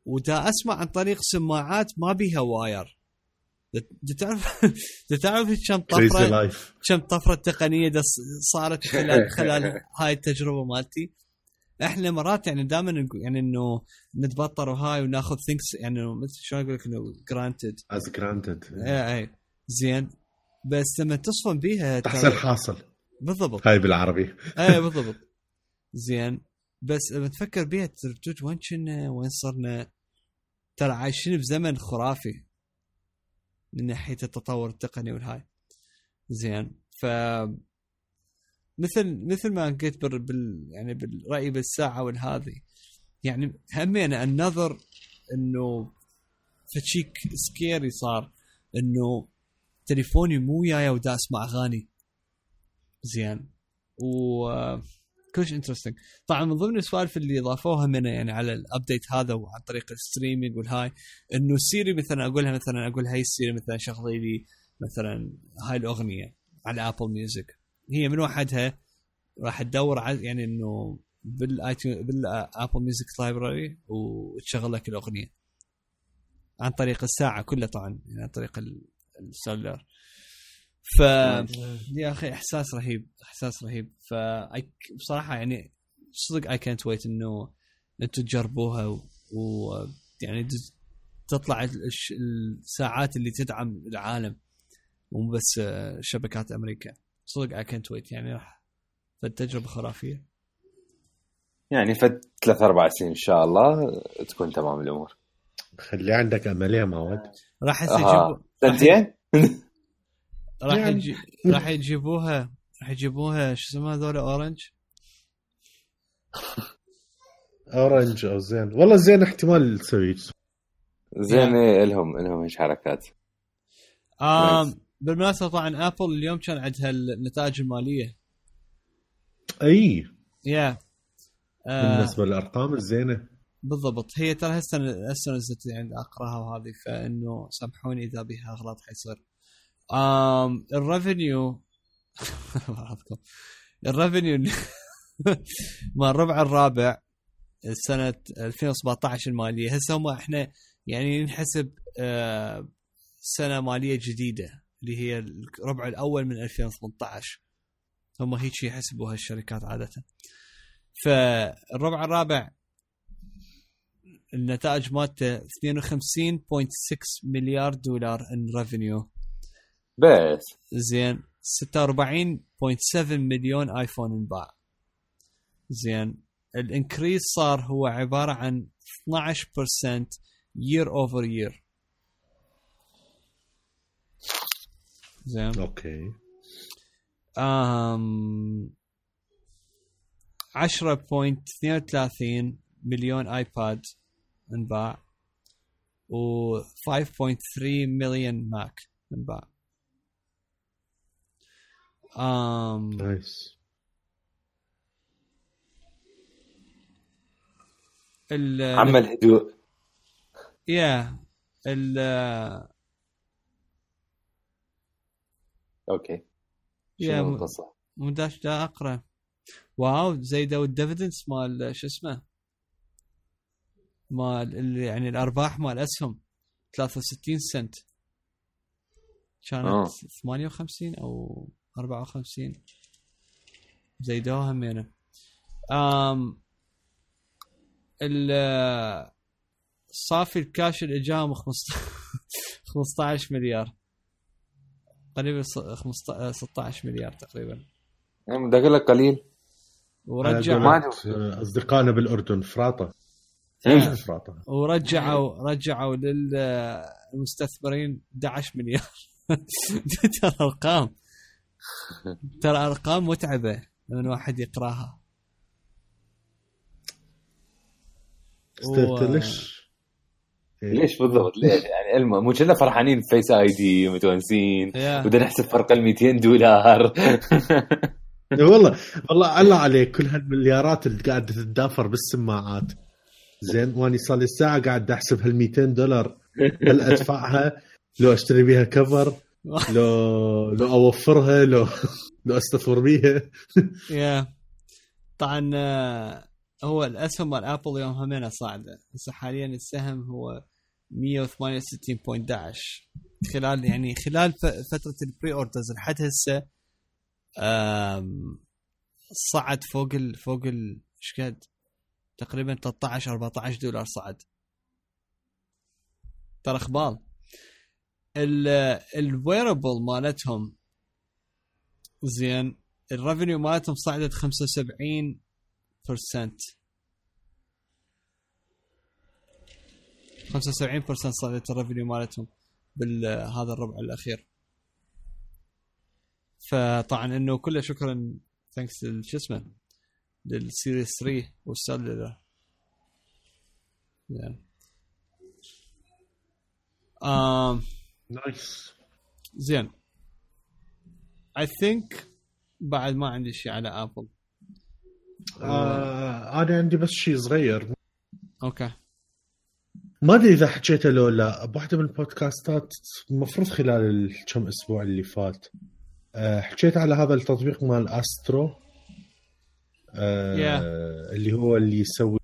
ودا أسمع عن طريق سماعات ما بيها wire. تعرف [laughs] دا تعرف كم طفره كم طفرة تقنية صارت خلال [laughs] خلال هاي التجربة مالتي. إحنا مرات يعني دائما يعني إنه نتبطر وهاي وناخذ things يعني مثل شلون أقول لك إنه granted as granted اي اي زين. بس لما تصفن بيها تحصل حاصل. بالضبط. هاي بالعربي. اي [laughs] بالضبط. زين. بس لما تفكر بيها ترجوج وين كنا؟ وين صرنا؟ ترى عايشين بزمن خرافي من ناحية التطور التقني والهاي. زين ف مثل مثل ما قلت بال, يعني بالرأي بالساعة والهذه يعني همينا النظر إنه فشيك سكيري صار إنه تليفوني مو وياي ودا اسمع أغاني. زين و كلش interesting طبعا من ضمن السوالف اللي ضافوها من يعني على ال update هذا وعن طريق ال streaming والهاي إنه Siri مثلا أقولها مثلا أقول Hey Siri مثلا شغلي لي مثلا هاي الأغنية على Apple Music هي من وحدها راح تدور على يعني إنه بال Apple Music library وتشغل لك الاغنيه عن طريق الساعة كلها طبعا يعني عن طريق ال- ال cellular ف يا أخي إحساس رهيب إحساس رهيب. ف بصراحة يعني صدق اي كانت ويت إنه أنتم تجربوها و, و يعني تطلع الش- الساعات اللي تدعم العالم مو بس شبكات أمريكا. صدق اي كانت ويت يعني راح فالتجربه خرافية. يعني فد ثلاث أربع سنين إن شاء الله تكون تمام الأمور. خلي عندك امل يا معود راح يجيبوا سنتين [laughs] راح يعني- يجي راح يجيبوها راح يجيبوها شو اسمها هذول؟ اورنج اورنج أو زين. والله زين احتمال تسوي. زين إيه، الهم إلهم إيش حركات. آم بالمناسبة طبعا Apple اليوم كان عندها النتائج المالية. أي. يا آه بالنسبة للأرقام الزينة. بالضبط. هي ترى هسه هسه نزلت يعني أقراها وهذه فإنه سامحوني إذا بها أغلاط حيصير. آم الريفنيو بعضكم الريفنيو مال الربع الرابع سنة 2017 المالية. هسه هم إحنا يعني نحسب آه، سنة مالية جديدة اللي هي الربع الأول من 2018 هم هيك يحسبوها الشركات عادة. فالربع الرابع النتائج مالته 52.6 مليار دولار ان revenue بس. زين. 46.7 مليون آيفون انباع. زين. ال increase صار هو عبارة عن 12% year over year. زين. Okay. أم 10.32 مليون آيباد انباع. و 5.3 مليون ماك انباع. أم nice ال عم الهدوء يا ال okay يا شنو م- القصة؟ مداش دا أقرأ. Wow زيدوا ال dividends مال شو اسمه؟ مال ال- يعني الأرباح مال أسهم. 63 سنت. كانت آه. 58 أو 54 زيدوها همينه آم ال صافي الكاش اللي اجاهم 15 15 مليار. قريب 15 16 مليار تقريبا. بدي أقول لك قليل. ورجع ورجع أصدقائنا بالأردن فراطة. إيه. فراطة؟ ورجعوا رجعوا للمستثمرين 11 مليار. [laughs] ترى ارقام ترى أرقام متعبة لما الواحد يقراها. و- أستاذ ليش؟ إيه. ليش بالضبط؟ ليش يعني الم- مو كنا فرحانين بفيس اي دي متونسين يا. بدنا نحسب فرق ال 200 دولار. [laughs] إيه والله والله الله عليك كل هالمليارات اللي قاعدة تتدافر بالسماعات. زين واني صار لي ساعة قاعد أحسب هال 200 دولار هل أدفعها؟ لو أشتري بيها cover لو لو أوفرها لو لو أستثمر بيها. Yeah. طبعا آه، هو الأسهم مال آبل يوم همينه صاعده هسه حاليا السهم هو 168.11 خلال يعني خلال فترة ال pre-orders لحد هسه صعد فوق ال فوق ال قد؟ تقريبا 13 14 دولار صعد. ترى اخبال ال wearable مالتهم زين ال revenue مالتهم صعدت 75% 75% صعدت ال revenue مالتهم بهذا الربع الأخير. فطبعا إنه كله شكرا thanks شو اسمه لل Series 3 وال cellular يعني آم nice زين. I think بعد ما عندي شيء على Apple آه أنا عندي بس شيء صغير. Okay. ما أدري إذا حكيته لو لا. بواحدة من البودكاستات المفروض خلال الكم أسبوع اللي فات آه حكيت على هذا التطبيق مال Astro آه Yeah. اللي هو اللي يسوي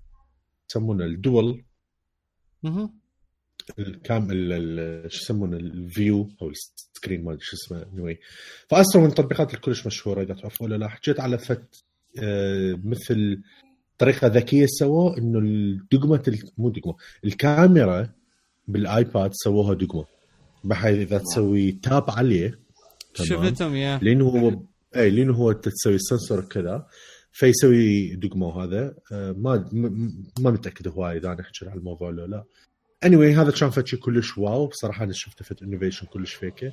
يسمونه الدول. مه. الكام ال- ال- شو يسمونه؟ ال view أو ال screen ما أدري شو اسمه. Anyway. ف Astro من التطبيقات اللي كلش مشهورة إذا تعرفوا ولا لا حكيت على فت آه مثل طريقة ذكية سووا إنه الدقمة ال- مو دقمة الكاميرا بالآيباد سووها دقمة. بحيث إذا تسوي tap عليه شفتهم yeah. لأنه هو اي لأنه هو تسوي ال sensor كذا فيسوي دقمة وهذا آه، ما ما متأكد هواي إذا أنا أحكي على الموضوع لو لا. Anyway, هذا كان فد شيء كلش wow. بصراحة أنا شفته فد innovation كلش فيكة.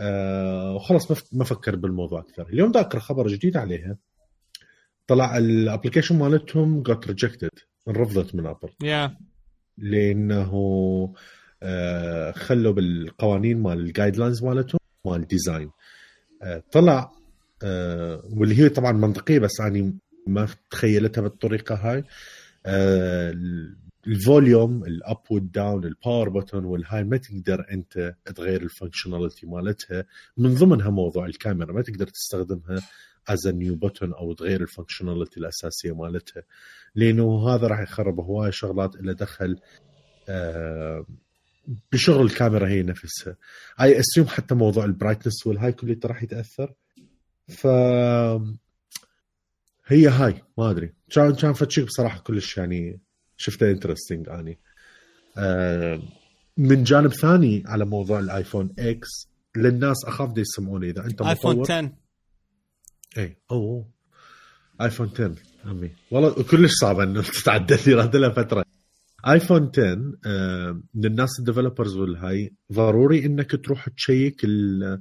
آه وخلاص ما فكر بالموضوع أكثر. اليوم ذاكر خبر جديد عليها. طلع ال application مالتهم got rejected. انرفضت من Apple yeah لأنه آه، خلوا بالقوانين مال ال guidelines مالتهم مال ال design آه، طلع آه، واللي هي طبعا منطقية بس اني ما تخيلتها بالطريقة هاي. آه، الفوليوم الاب والداون الباور بutton والهاي ما تقدر أنت تغير ال functionality مالتها. من ضمنها موضوع الكاميرا ما تقدر تستخدمها as new button أو تغير ال functionality الأساسية مالتها. لأنه هذا راح يخرب هواي شغلات اللي دخل آه، بشغل الكاميرا هي نفسها. I assume حتى موضوع ال brightness والهاي كله راح يتأثر. ف هي هاي ما أدري. كان كان فتشيك بصراحة كلش يعني شفته interesting أني. آه، من جانب ثاني على موضوع الآيفون إكس للناس أخاف دي يسمعوني إذا أنت آيفون مطور. 10 اي أوه آيفون 10 عمي والله كلش صعب إنه [laughs] تتعدل لي لها فتره آيفون 10 آه، من الناس ال developers والهاي ضروري إنك تروح ت check ال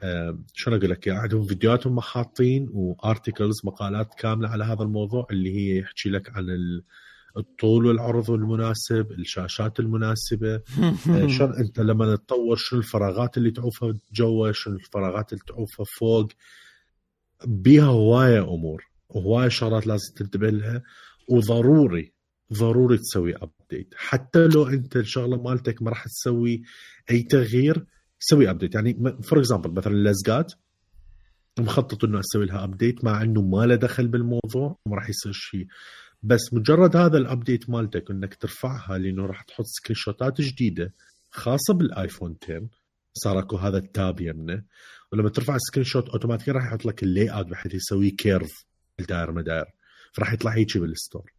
آه، شلون أقول لك عندهم فيديوهات هم حاطين و articles مقالات كاملة على هذا الموضوع اللي هي يحكي لك عن ال- الطول والعرض المناسب الشاشات المناسبة. [laughs] آه، شلون انت لما تطور شنو الفراغات اللي تعوفها جوا شنو الفراغات اللي تعوفها فوق. بيها هواية أمور وهوايه شغلات لازم تنتبه لها وضروري ضروري تسوي update حتى لو انت الشغله مالتك ما راح تسوي أي تغيير سوي update يعني for example مثلا اللزقات مخطط إنه أسوي لها update مع إنه ما له دخل بالموضوع ما راح يصير شيء بس مجرد هذا ال update مالتك إنك ترفعها لأنه راح تحط screen شوتات جديدة خاصة بالآيفون 10 صار أكو هذا ال tab يمنه. ولما ترفع ال screenshot اوتوماتيكيا راح يحط لك ال layout بحيث يسوي curve الدائر مداير فراح يطلع هيجي بال store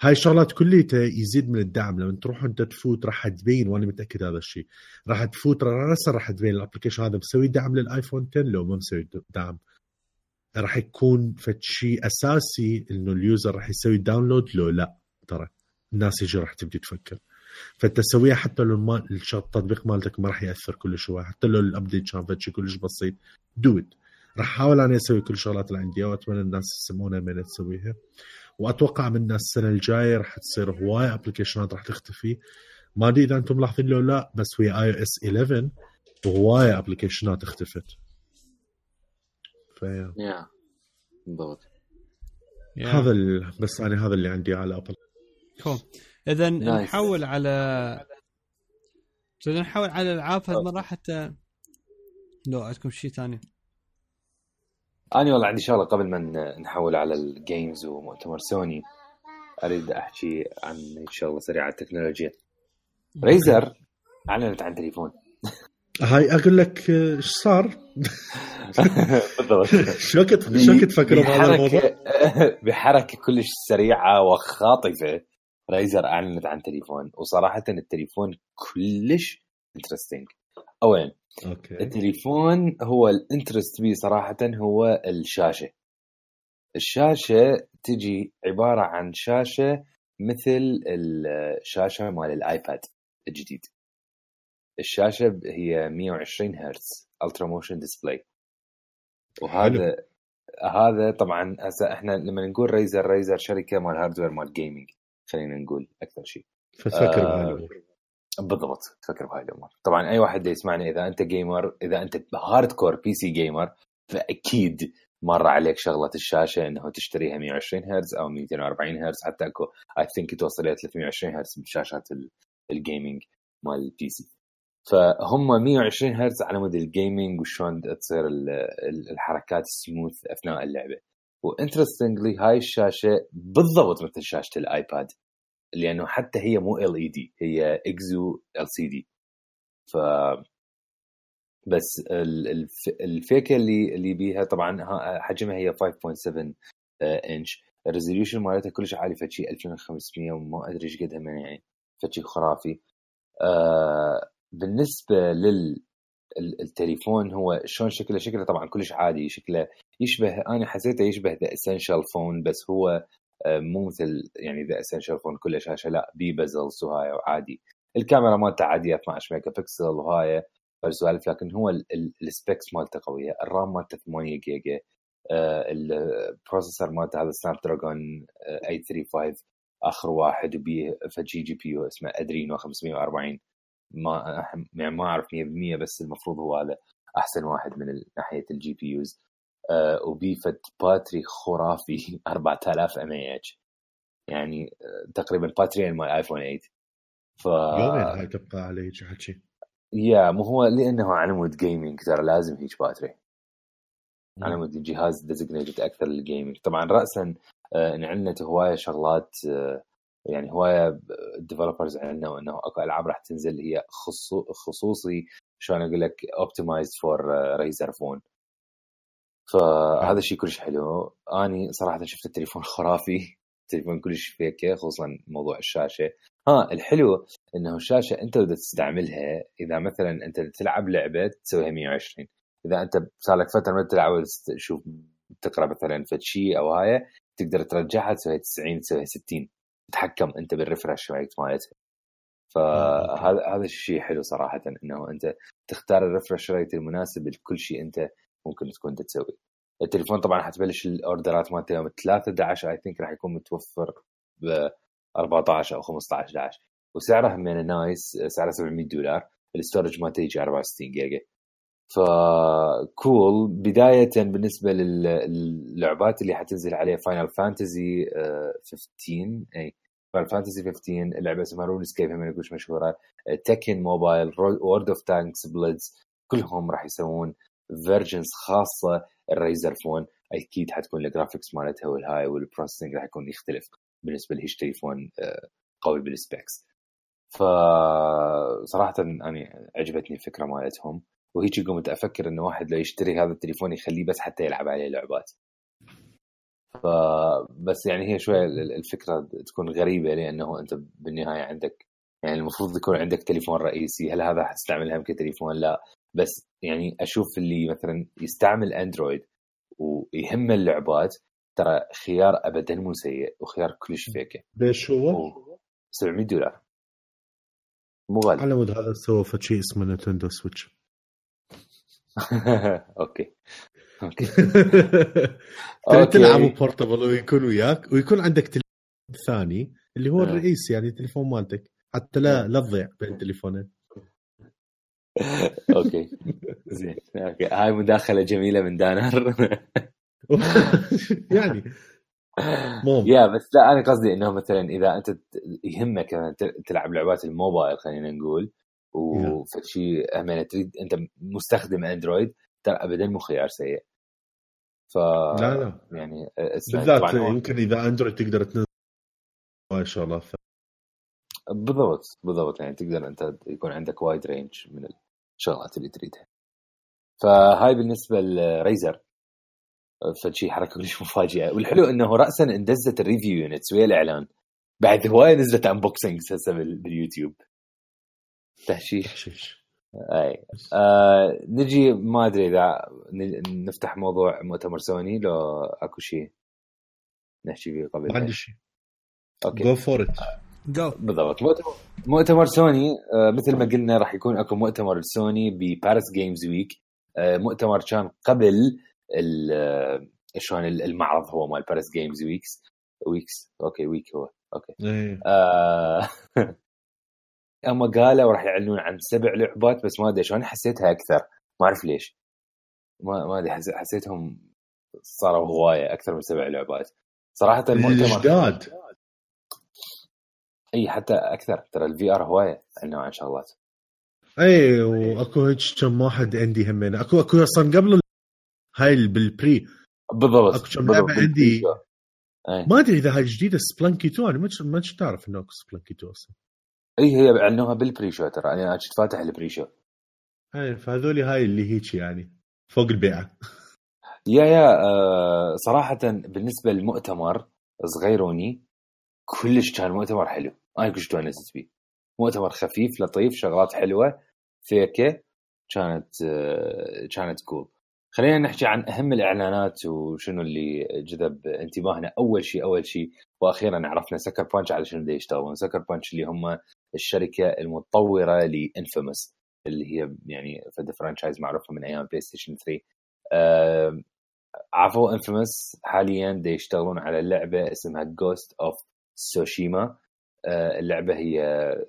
هاي الشغلات كليتها يزيد من الدعم. لما تروح أنت تفوت راح تبين وأنا متأكد هذا الشيء. راح تفوت راح تبين ال application هذا مسوي دعم للآيفون 10 لو ما مسوي دعم. راح يكون فد شيء أساسي إنه ال user راح يسوي download لو لا. ترى الناس يجي راح تبدي تفكر. فأنت تسويها حتى لو. الش- التطبيق مالتك ما راح يأثر كلش هواي حتى لو ال update كان فد شيء كلش بسيط. do it راح أحاول أنا أسوي كل الشغلات اللي عندي. واتمنى الناس يسمونها من تسويها. وأتوقع من السنة الجاية راح تصير هواي ابلكيشنات راح تختفي. ما أدري إذا أنتم ملاحظين لو لا بس ويا iOS 11 هواي ابلكيشنات اختفت. فيا يا بالضبط. هذا ال... بس أنا هذا اللي عندي على Apple cool إذا Nice. نحول على إذا نحول على الالعاب هالمره حتى لو عندكم شيء ثاني؟ أنا والله عندي شغلة قبل ما ن- نحول على ال games ومؤتمر سوني. أريد أحكي عن شغله سريعة على التكنولوجيا Razer أعلنت عن تليفون. [laughs] هاي أقول لك إيش صار؟ بالضبط [laughs] شو كنت شو كنت تفكروا بهذا الموضوع؟ [laughs] بحركة كلش سريعة وخاطفة. Razer أعلنت عن تليفون وصراحة التليفون كلش interesting اولا أوكي. التليفون هو ال interest بيه صراحة هو الشاشة. الشاشة تجي عبارة عن شاشة مثل الشاشه مال الايباد الجديد. الشاشة هي 120 هرتز ultra motion display وهذا هذا طبعا هسه إحنا لما نقول Razer Razer شركة مال hardware مال gaming خلينا نقول أكثر شيء. فتفكر آه، بالضبط تفكر بهاي الأمور طبعا أي واحد يسمعني إذا أنت gamer إذا أنت hardcore PC gamer فأكيد مر عليك شغلة الشاشة إنه تشتريها 120 هرتز أو 240 هرتز. حتى اكو I think توصل إلى 320 هرتز بشاشات ال- ال gaming مال ال PC فهم 120 هرتز على مود ال gaming وشلون تصير ال- ال- الحركات سموث اثناء اللعبة. و interestingly هاي الشاشة بالضبط مثل شاشة الآيباد لأنه حتى هي مو LED هي IGZO LCD ف بس ال- الف- الفيكه اللي اللي بيها طبعا ها- حجمها هي 5.7 انش ال resolution مالتها كلش عالي فشي 2500 وما أدري إيش قدها من يعني فشي خرافي. آه، بالنسبة لل ال- التليفون هو شلون شكله؟ شكله طبعا كلش عادي شكله يشبه أنا حسيته يشبه the Essential Phone بس هو آه، مو مثل يعني the Essential Phone كله شاشه لا بي bezels وهاي وعادي. الكاميرا مالته عادية 12 ميجا بكسل وهاي السوالف لكن هو ال- ال- ال specs مالته قوية. ال RAM مالته 8 جيجا آه، ال processor مالته هذا Snapdragon 835 آخر واحد وبيه فجي GPU اسمه Adreno 540 ما يعني ما أعرف 100% بس المفروض هو هذا أحسن واحد من ناحية ال GPUs وبي فت battery خرافي [laughs] 4000 إم إي إتش. يعني آه، تقريبا باتريين مال آيفون 8 ف يومين هاي تبقى على هيك حكي يا مو هو لأنه على مود gaming ترى لازم هيك battery. على مود الجهاز designated أكثر لل gaming طبعا راسا آه، انعلنت هواية شغلات آه، يعني هوايه developers عندنا وإنه أكو ألعاب راح تنزل هي خصو- خصوصي شلون أقول لك optimized for Razer Phone فهذا الشيء كلش حلو. أني صراحة شفت التليفون [laughs] خرافي. التليفون كلش فيكة خصوصا موضوع الشاشة. ها الحلو إنه الشاشة أنت بدك تستعملها إذا مثلا أنت تلعب لعبة تسويها 120 إذا أنت صار لك فترة ما تلعب تشوف تقرأ مثلا فد شيء أو هاي تقدر ترجعها تسويها 90 تسويها 60 تتحكم انت بال refresh rate مالتها فهذا هذا الشيء حلو صراحة إنه أنت تختار ال refresh rate المناسب لكل شيء أنت ممكن تكون تسوي التليفون طبعا حتبلش الأوردرات مالته يوم 3 11 I think راح يكون متوفر ب 14 أو 15 11 وسعره من nice سعره 700 دولار. ال storage مالته يجي 64 جيجا. ف cool بداية بالنسبة للعبات اللي حتنزل عليه Final Fantasy 15 اي Final Fantasy 15 اللعبة اسمها RuneScape هم يقولش مشهورة. Tekken Mobile World of Tanks Blitz كلهم راح يسوون versions خاصة. ال Razer Phone أكيد حتكون ال graphics مالتها والهاي وال processing راح يكون يختلف بالنسبة لهيش تليفون آه، قوي بالسبيكس فصراحة يعني عجبتني الفكرة مالتهم. وهيك قمت أفكر إنه واحد لو يشتري هذا التليفون يخليه بس حتى يلعب عليه لعبات. فبس يعني هي شوية ال- الفكرة تكون غريبة لأنه أنت بالنهاية عندك يعني المفروض يكون عندك تليفون رئيسي هل هذا حتستعملها كتليفون لا. بس يعني أشوف اللي مثلا يستعمل أندرويد ويهم اللعبات ترى خيار ابدا مو سيء وخيار كلش فيكه ليش هو؟ و 700 دولار. مو غالي. على مود هذا سوى شيء اسمه Nintendo Switch. [laughs] أوكي. أوكي. [laughs] تلعبوا portable ويكون وياك. ويكون عندك تليفون ثاني اللي هو آه. الرئيس يعني التليفون مالتك. حتى لا لا تضيع بين التليفونين [laughs] أوكي. زين. okay. هاي مداخلة جميلة من دانر. يعني. مهم. yeah بس لا أنا قصدي إنه مثلا إذا أنت يهمك تلعب لعبات الموبايل خلينا نقول. وفشي همين تريد أنت مستخدم Android ترى ابدا مو خيار سيء. ف لا لا. يعني بالذات يمكن إذا Android تقدر تنزل شغلات بالضبط بالضبط. يعني تقدر أنت يكون عندك wide range من الشغلات اللي تريدها. فهاي بالنسبة ل Razer. فشي حركة كلش مفاجئة. والحلو إنه راسا اندزت ال review units ويا الإعلان. بعد هواية نزلت unboxings هسه بال- باليوتيوب. تحشيش. تحشيش. أي. آه نجي ما أدري إذا ن- نفتح موضوع مؤتمر سوني لو أكو شيء نحكي فيه قبل ما عندي شيء. Okay. Go for it جو بالضبط. مؤتمر سوني آه، مثل ما قلنا راح يكون أكو مؤتمر Sony ب Paris Games Week آه، مؤتمر كان قبل ال- آه، شلون ال- المعرض هو مال Paris Games Weeks Weeks okay Week هو. Okay. إيه. آه، [laughs] أما قالوا راح يعلنون عن سبع لعبات بس ما أدري شلون حسيتها أكثر. ما أعرف ليش. ما ما أدري حس- حسيتهم صاروا هواية أكثر من سبع لعبات. صراحة المؤتمر الجداد إي حتى أكثر. ترى ال VR هواية عندنا عن شغلات إي وأكو هيك كم واحد عندي همين. أكو أكو أصلا قبل هاي ال- بال pre بالضبط. أكو كم. لعبة عندي. ما أدري إذا هاي جديدة Spelunky 2 أنا ما ما كنت أعرف إنه أكو Spelunky 2 أصلا. اي هي اعلنوها بال pre-show ترى أنا كنت فاتح ال pre-show اي فهذولي هاي اللي هيك يعني فوق البيعه yeah yeah آه صراحة بالنسبة للمؤتمر صغيروني كلش كان مؤتمر حلو. أنا كلش تونست فيه. مؤتمر خفيف لطيف شغلات حلوة فيكه كانت آه كانت cool خلينا نحكي عن أهم الإعلانات وشنو اللي جذب انتباهنا. أول شيء أول شيء وأخيرا عرفنا Sucker Punch على شنو يشتغلون Sucker Punch اللي هم الشركة المطوره ل Infamous اللي هي يعني franchise معروفة من أيام PlayStation 3 آه عرفوا Infamous حاليا دا يشتغلون على لعبة اسمها Ghost of Tsushima اللعبة هي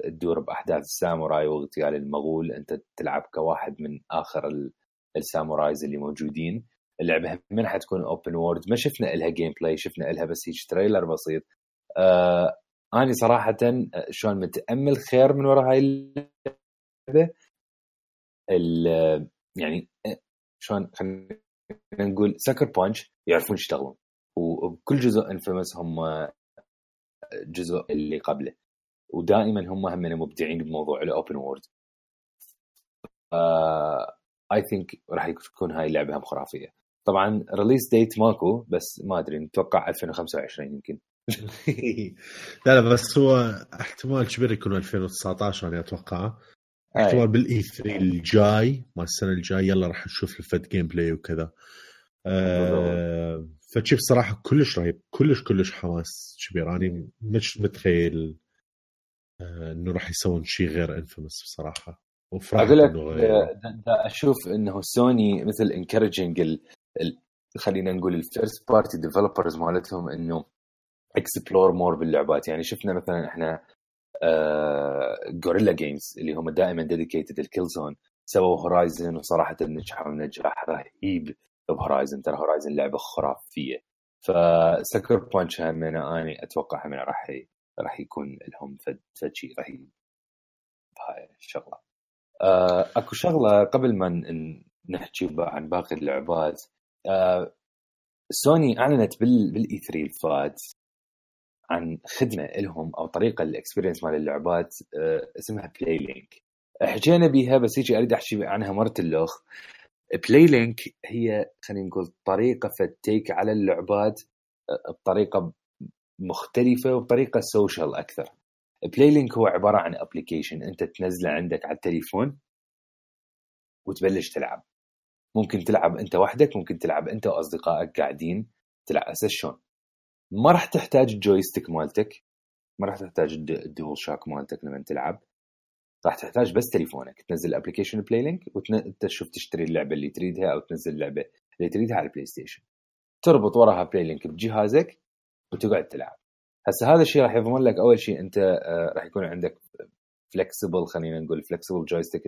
تدور بأحداث الساموراي واغتيال المغول. أنت تلعب كواحد من آخر ال- samurais اللي موجودين. اللعبة من حتكون open world ما شفنا لها gameplay شفنا لها بس هيك trailer بسيط. آه أنا صراحة شلون متأمل خير من وراء هاي اللعبة؟ ال- يعني شلون خلينا نقول Sucker Punch يعرفون يشتغلون. وبكل جزء Infamous هم جزء اللي قبله. ودائما هم هم مبدعين بموضوع ال open world I think راح تكون هاي اللعبة هم خرافية. طبعا release date ماكو بس ما أدري نتوقع 2025 يمكن. [laughs] لا لا بس هو احتمال كبير يكون 2019 أنا أتوقع. احتمال بال E3 الجاي مال السنة الجاي يلا راح نشوف الفد gameplay وكذا آه فشي بصراحه كلش رهيب كلش كلش حماس كبير أنا مش متخيل آه إنه راح يسوون شيء غير Infamous بصراحة أقول لك آه، أشوف إنه سوني مثل encouraging. خلينا نقول ال first party developers مالتهم إنه explore more باللعبات. يعني شفنا مثلا إحنا Guerrilla Games اللي هم دائما dedicated ل Killzone سووا Horizon وصراحة نجحوا نجاح رهيب ب Horizon ترى Horizon لعبة خرافية. ف Sucker Punch هم أنا أتوقع هم راح راح يكون لهم فد شيء رهيب. بهاي الشغلة. آه، أكو شغلة قبل ما نحكي عن باقي اللعبات. آه، سوني أعلنت بال بال E3 الفات عن خدمة لهم أو طريقة ال experience مال اللعبات آه، اسمها PlayLink حكينا بيها بس هيجي أريد احكي عنها مرة اللوخ PlayLink هي خلينا نقول طريقة فتيك على اللعبات آه، بطريقة مختلفة وبطريقة social أكثر. PlayLink هو عبارة عن application أنت تنزله عندك على التليفون وتبلش تلعب. ممكن تلعب أنت وحدك ممكن تلعب أنت وأصدقائك قاعدين تلعب. أساس شلون؟ ما راح تحتاج ال joystick مالتك ما راح تحتاج الد- ال DualShock مالتك لما تلعب. راح تحتاج بس تليفونك تنزل ال application PlayLink وتشوف تشتري اللعبة اللي تريدها أو تنزل اللعبة اللي تريدها على ال PlayStation تربط وراها PlayLink بجهازك وتقعد تلعب. هسه هذا الشيء راح يضمن لك أول شيء أنت آه، راح يكون عندك flexible خلينا نقول flexible joystick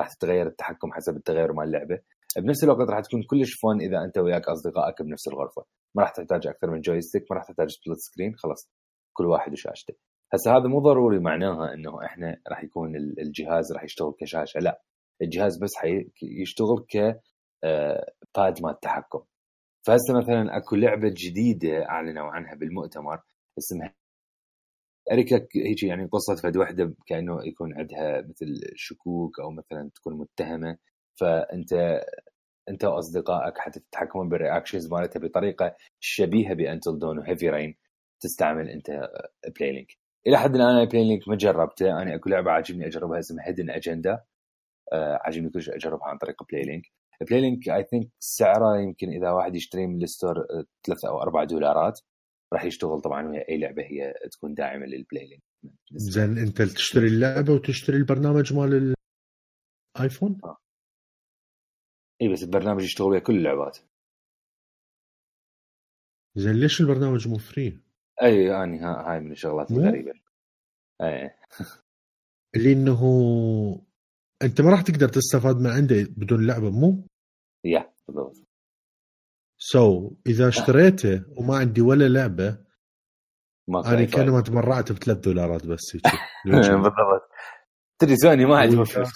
راح تتغير التحكم حسب التغير مال اللعبة. بنفس الوقت راح تكون كلش fun إذا أنت وياك أصدقائك بنفس الغرفة. ما راح تحتاج أكثر من joystick ما راح تحتاج split screen خلاص. كل واحد وشاشته هسه هذا مو ضروري معناها إنه إحنا راح يكون ال- الجهاز راح يشتغل كشاشة لا. الجهاز بس يشتغل ك آه، pad مال تحكم فهسه مثلا أكو لعبة جديدة أعلنوا عنها بالمؤتمر اسمها أريكا هيك يعني قصة فد وحدة كأنه يكون عندها مثل شكوك أو مثلا تكون متهمة. فأنت أنت وأصدقائك حتى تتحكمون بال reactions مالتها بطريقة شبيهة ب Until Dawn و Heavy Rain تستعمل أنت PlayLink إلى حد الآن أنا PlayLink ما جربته. أنا أكو لعبة عاجبني أجربها اسمها Hidden Agenda آه عاجبني كلش أجربها عن طريق PlayLink PlayLink I think سعره يمكن إذا واحد يشتري من ال store 3 أو 4 دولارات راح يشتغل طبعا. ويا أي لعبة هي تكون داعمة لل PlayLink زين أنت تشتري اللعبة وتشتري البرنامج مال الايفون؟ آه. اي بس البرنامج يشتغل ويا كل اللعبات. زين ليش البرنامج مو free؟ اي يعني هاي من الشغلات الغريبة. اي اللي انه أنت ما راح تقدر تستفاد من عنده بدون لعبة مو؟ يا بالضبط. so so, إذا اشتريته وما عندي ولا لعبة ما أنا كانما تبرعت ب 3 دولارات بس [laughs] بالضبط. تدري سوني ما عندهم فلوس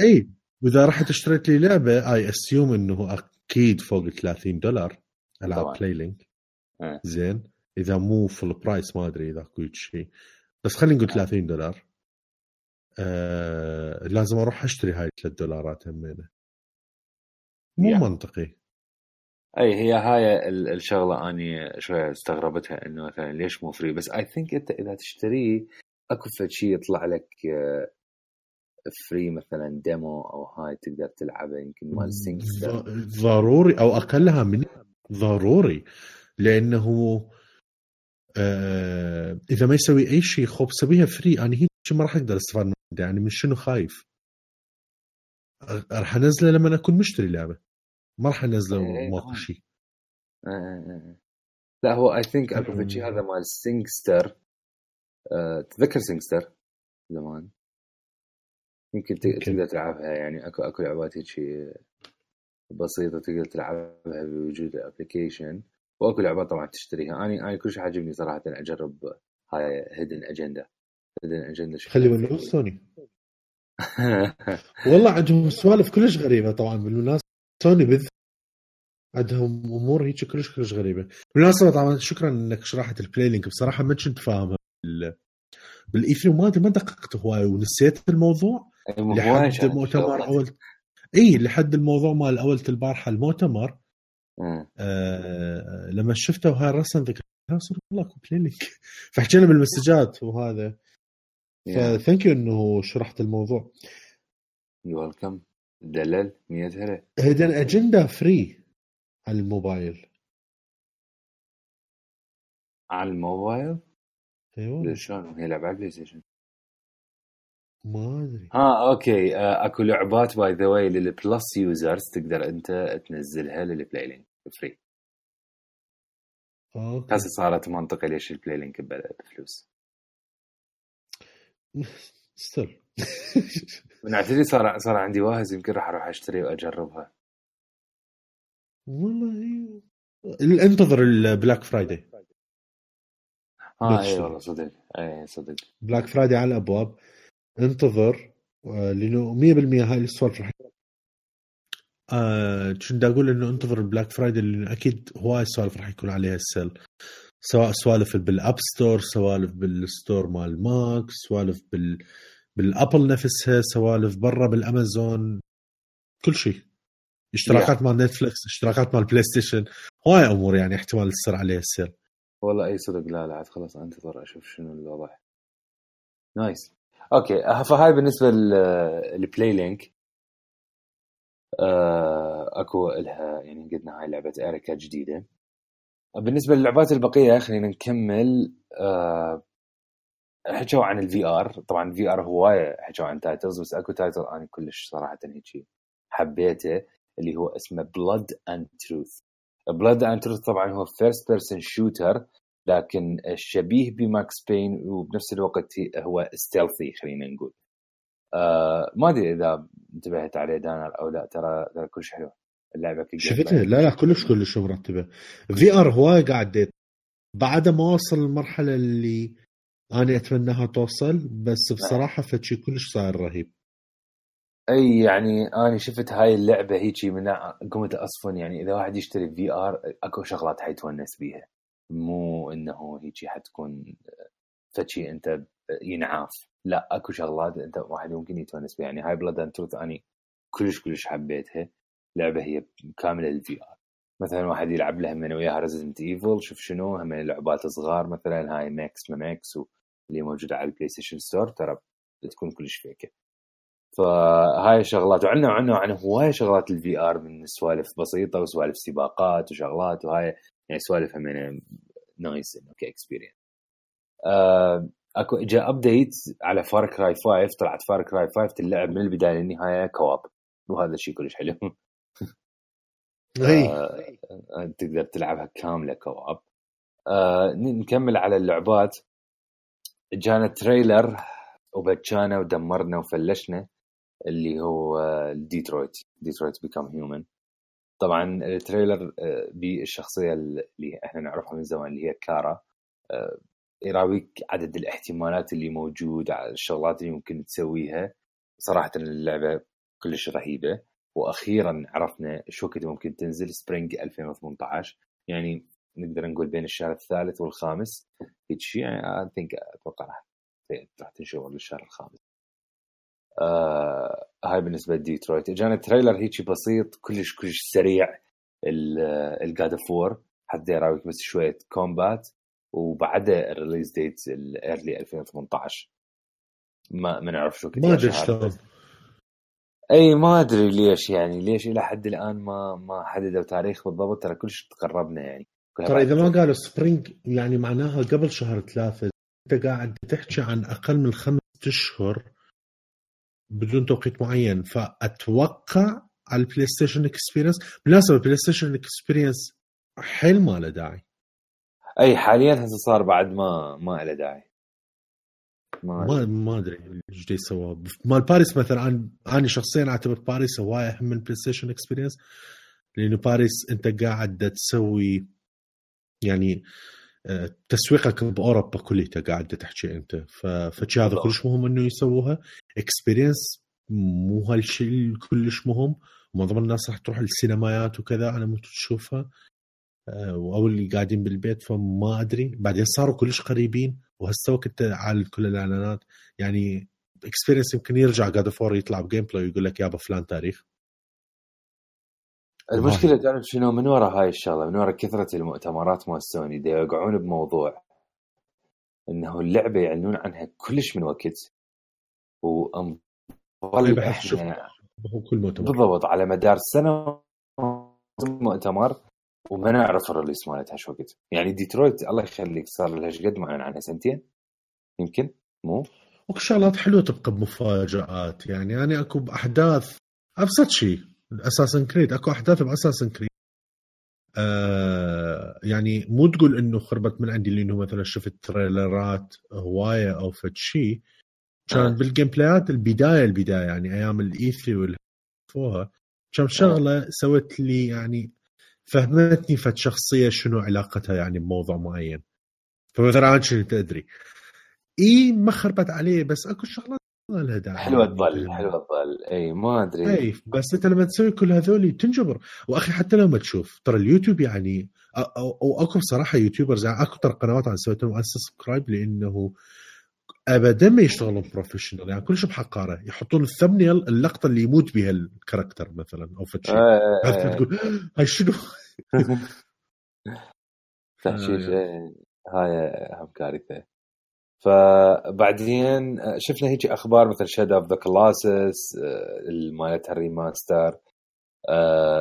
اي وإذا رحت اشتريت لي لعبة I assume إنه أكيد فوق 30 دولار العاب PlayLink. زين. إذا مو full price ما أدري إذا أكو شيء. بس خلينا نقول 30 دولار. آه لازم أروح أشتري هاي 3 دولارات همينه مو yeah. منطقي. أي هي هاي الشغلة أني شوية استغربتها إنه مثلا ليش مو free بس I think أنت إذا تشتريه أكو فد شيء يطلع لك free مثلا demo أو هاي تقدر تلعبه يمكن مال ضروري أو أقلها من ضروري لأنه آه إذا ما يسوي أي شيء خب سويها free أنا هيك ما راح أقدر أستفاد منه يعني من شنو خايف؟ راح أنزله لما أكون مشتري لعبة. ما راح أنزله ماكو شيء. لا هو I think اكو شيء هذا مال SingStar أه تذكر SingStar زمان. يمكن تقدر تلعبها يعني أكو أكو لعبات هيك بسيطة تقدر تلعبها بوجود ال application وأكو لعبات طبعا تشتريها. أنا أنا كل شيء عاجبني صراحة أجرب هاي Hidden Agenda Hidden Agenda خلي من سوني [laughs] والله عندهم سوالف كلش غريبة طبعا. بالمناسبة سوني بالذات عندهم أمور هيك كلش كلش غريبة. بالمناسبة طبعا شكرا إنك شرحت ال PlayLink بصراحة ما كنت فاهمها بال E3 وما ما دققت هواي ونسيت الموضوع. لحد مؤتمر اول إي لحد الموضوع مال أول البارحه المؤتمر آه. لما شفته وهاي الرسم ذكرت والله PlayLink فحكينا بالمسجات وهذا. ف thank you إنه شرحت الموضوع. you welcome دلل 100 هلا. Hidden Agenda free على الموبايل. على الموبايل؟ أيوه شلون هي لعبة على البلاي ستيشن ما أدري. ها okay. آه، أكو لعبات by the way لل Plus users تقدر أنت تنزلها لل PlayLink free okay. هسه صارت منطقية ليش ال PlayLink بفلوس still من اعتقد صار صار عندي واهز يمكن راح أروح أشتري وأجربها. والله انتظر ال Black Friday آه اي والله صدق. اي صدق. Black Friday على الأبواب. انتظر لأنه 100% هاي السوالف راح آه كنت أقول؟ إنه انتظر ال Black Friday لأنه أكيد هواي سوالف راح يكون عليها ال sale سواء سوالف بال App Store سوالف بال store مال ماك سوالف بال بالابل نفسها سوالف برا بالامازون كل شيء. اشتراكات مال نتفلكس اشتراكات مال بلاي ستيشن هواي أمور يعني احتمال تصير عليها ال sale والله أي صدق لا لا خلاص أنتظر أشوف شنو الوضع. nice okay فهاي بالنسبة لل PlayLink. آه، أكو لها يعني قلنا هاي لعبة اريكا جديدة. بالنسبة للعبات البقية خلينا نكمل. آه، حكوا عن ال VR طبعا ال VR هوايه حكوا عن titles بس أكو title أنا كلش صراحة هيك حبيته اللي هو اسمه Blood and Truth Blood and Truth طبعا هو first person shooter لكن شبيه ب Max Payne وبنفس الوقت هو stealthy خلينا نقول. آه ما أدري إذا انتبهت عليه دانر أو لا ترى ترى كلش حلو. اللعبة شفتها؟ لا لا كلش كلش مرتبه VR هواي قاعد بعد ما وصل المرحلة اللي أنا أتمناها توصل بس بصراحة فشي كلش صاير رهيب. أي يعني أنا شفت هاي اللعبة هيجي من قمت اصفن يعني إذا واحد يشتري VR أكو شغلات حيتونس بيها. مو إنه هيجي حتكون فشي أنت ينعاف. لا أكو شغلات أنت واحد ممكن يتونس بيها يعني هاي Blood and Truth أني كلش كلش حبيتها. لعبة هي كاملة لل VR مثلا واحد يلعب لها من وياها Resident Evil شوف شنو هم لعبات صغار مثلا هاي ماكس ما ماكس اللي موجودة على ال PlayStation Store ترى تكون كلش فيكة. فهاي شغلات وعندنا وعندنا وعندنا هواي شغلات ال VR من سوالف بسيطة وسوالف سباقات وشغلات وهاي يعني سوالف هم nice إنه ك experience آه أكو اجى update على Far Cry 5 طلعت Far Cry 5 تلعب من البداية للنهاية co-op وهذا الشيء كلش حلو. [laughs] آه تقدر تلعبها كاملة co-op آه نكمل على اللعبات. جانا trailer وبجانا ودمرنا وفلشنا اللي هو Detroit Detroit Become Human طبعا ال trailer آه، بالشخصية اللي إحنا نعرفها من زمان اللي هي Kara آه، يراويك عدد الاحتمالات اللي موجود الشغلات اللي ممكن تسويها. صراحة اللعبة كلش رهيبة. وأخيرا عرفنا شو وقت ممكن تنزل spring 2018 يعني نقدر نقول بين الشهر الثالث والخامس. هيك شيء يعني think أتوقع راح راح تنشر للشهر الخامس. آه هاي بالنسبة لديترويت. اجانا trailer هيك بسيط كلش كلش سريع ال God of War حتى يراويك بس شوية combat وبعدها ال release date ال early 2018 ما ما نعرف شو ما أدري شلون. إي ما أدري ليش يعني ليش إلى حد الآن ما ما حددوا تاريخ بالضبط. ترى كلش تقربنا يعني. ترى إذا ما قالوا spring يعني معناها قبل شهر ثلاثة أنت قاعد تحكي عن أقل من خمسة أشهر بدون توقيت معين. فأتوقع على ال PlayStation Experience بالمناسبة ال PlayStation Experience حيل ما له داعي. أي حاليا هسه صار بعد ما ما له داعي. ما ما أدري إيش يسوى. مال باريس مثلا أنا أنا شخصيا أعتبر باريس هواي أهم من PlayStation Experience لأنه باريس أنت قاعد تسوي يعني آه، تسويقك بأوروبا كلها قاعد تحكي أنت. فشي هذا كلش مهم إنه يسووها. Experience مو هالشيء كلش مهم. معظم الناس راح تروح السينمايات وكذا على مود تشوفها. آه، أو اللي قاعدين بالبيت فما أدري. بعدين صاروا كلش قريبين. وهسه وقت على كل الإعلانات. يعني Experience يمكن يرجع God of War يطلع ب gameplay ويقول لك يابا فلان تاريخ. المشكلة تعرف شنو؟ من وراء هاي الشغلة من وراء كثرة المؤتمرات مال سوني دا يوقعون بموضوع إنه اللعبة يعلنون عنها كلش من وقت إحنا كل مؤتمر. بالضبط على مدار سنة مؤتمر وما نعرف ال release مالتها شو وقت. يعني ديترويت الله يخليك صار لها قد معلن عنها سنتين؟ يمكن مو؟ وكل شغلات حلوة تبقى بمفاجآت يعني يعني أكو بأحداث أبسط شيء اساسن كريد أكو أحداث باساسن كريد آه يعني مو تقول إنه خربت من عندي لأنه مثلا شفت تريلرات هواية أو فد شيء كان آه. بالجيم بلايات البداية البداية يعني أيام الاي 3 والفوها شغله آه. سوت لي يعني فهمتني فد شخصية شنو علاقتها يعني بموضوع معين. فمثلا أنا كنت ادري إي ما خربت عليه بس أكو شغلات ما لها داعي. حلوة تظل حلوة تظل إي ما أدري. إي بس انت لما تسوي كل هذول تنجبر. وأخي حتى لو ما تشوف ترى اليوتيوب يعني أو أكو صراحة YouTubers يعني أكو ترى قنوات أنا سويت لهم subscribe لأنه ابدا ما يشتغلون professional يعني كلش بحقارة. يحطون ال thumbnail اللقطة اللي يموت بها ال character مثلا أو فد شيء. تقول؟ هاي شنو؟ [laughs] تحشيش هاي أهم كارثة. فبعدين شفنا هيك أخبار مثل Shadow of the Colossus مالتها ال remaster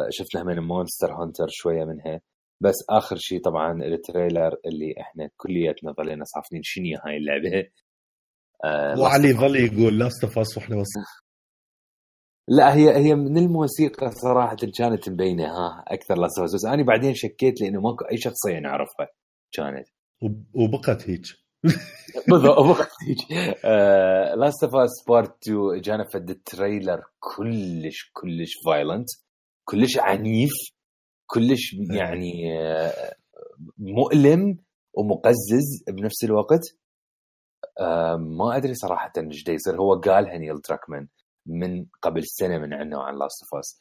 شفنا من Monster Hunter شوية منها. بس آخر شيء طبعا ال trailer اللي إحنا كلياتنا ظلينا صافنين شنو هاي اللعبة؟ آه وعلي ظل يقول Last of Us وإحنا وصلنا لا هي هي من الموسيقى صراحة كانت مبينة ها أكثر Last of بس أنا بعدين شكيت لأنه ماكو أي شخصية نعرفها كانت. وبقت هيك. بالضبط Last of Us Part 2 جانا فد ال trailer كلش كلش violent كلش عنيف كلش. يعني آه، مؤلم ومقزز بنفس الوقت. ما أدري صراحة إيش يصير. هو قالها Neil Druckmann من قبل سنة من عنه عن Last of Us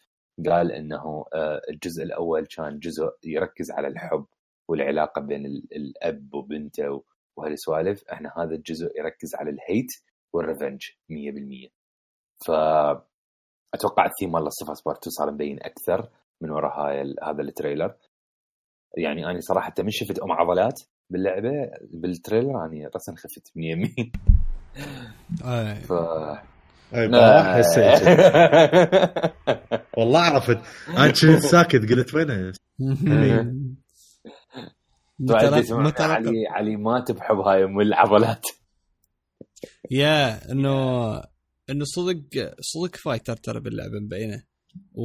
قال إنه آه، الجزء الأول كان جزء يركز على الحب والعلاقة بين ال- الأب وبنته وهالسوالف إحنا هذا الجزء يركز على ال hate وال revenge 100% ف أتوقع الثيم مال Last of Us Part 2 صار مبين أكثر من وراء هاي ال- هذا ال trailer. يعني أنا صراحة من شفت أم عضلات باللعبة بال trailer اني راسا خفت 100% آه. ف اي حسيت [laughs] والله عرفت. أنا كنت ساكت قلت وينها [laughs] مترقب- مترقب علي علي ما تبحب هاي أم العضلات. يا انه إنه صدق صدق fighter ترى باللعبة مبينة. و,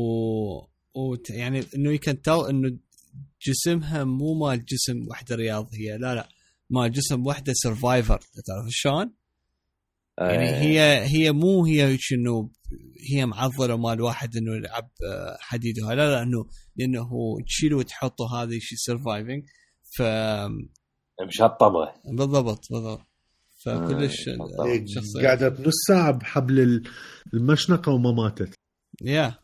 و يعني إنه يمكن تل إنه جسمها مو مال جسم وحدة رياضية. لا لا. مال جسم وحدة survivor تعرف شلون؟ يعني آه، هي هي مو هي إنه هي معضلة مال واحد إنه يلعب آه، حديد لا لا انه لأنه تشيله وتحطه هذا شيء سرفايفنج ف مشطبه بالضبط بالضبط. فكلش آه، إيه، شخصية. قعدت نص ساعة بحبل ال- المشنقة وما ماتت. يا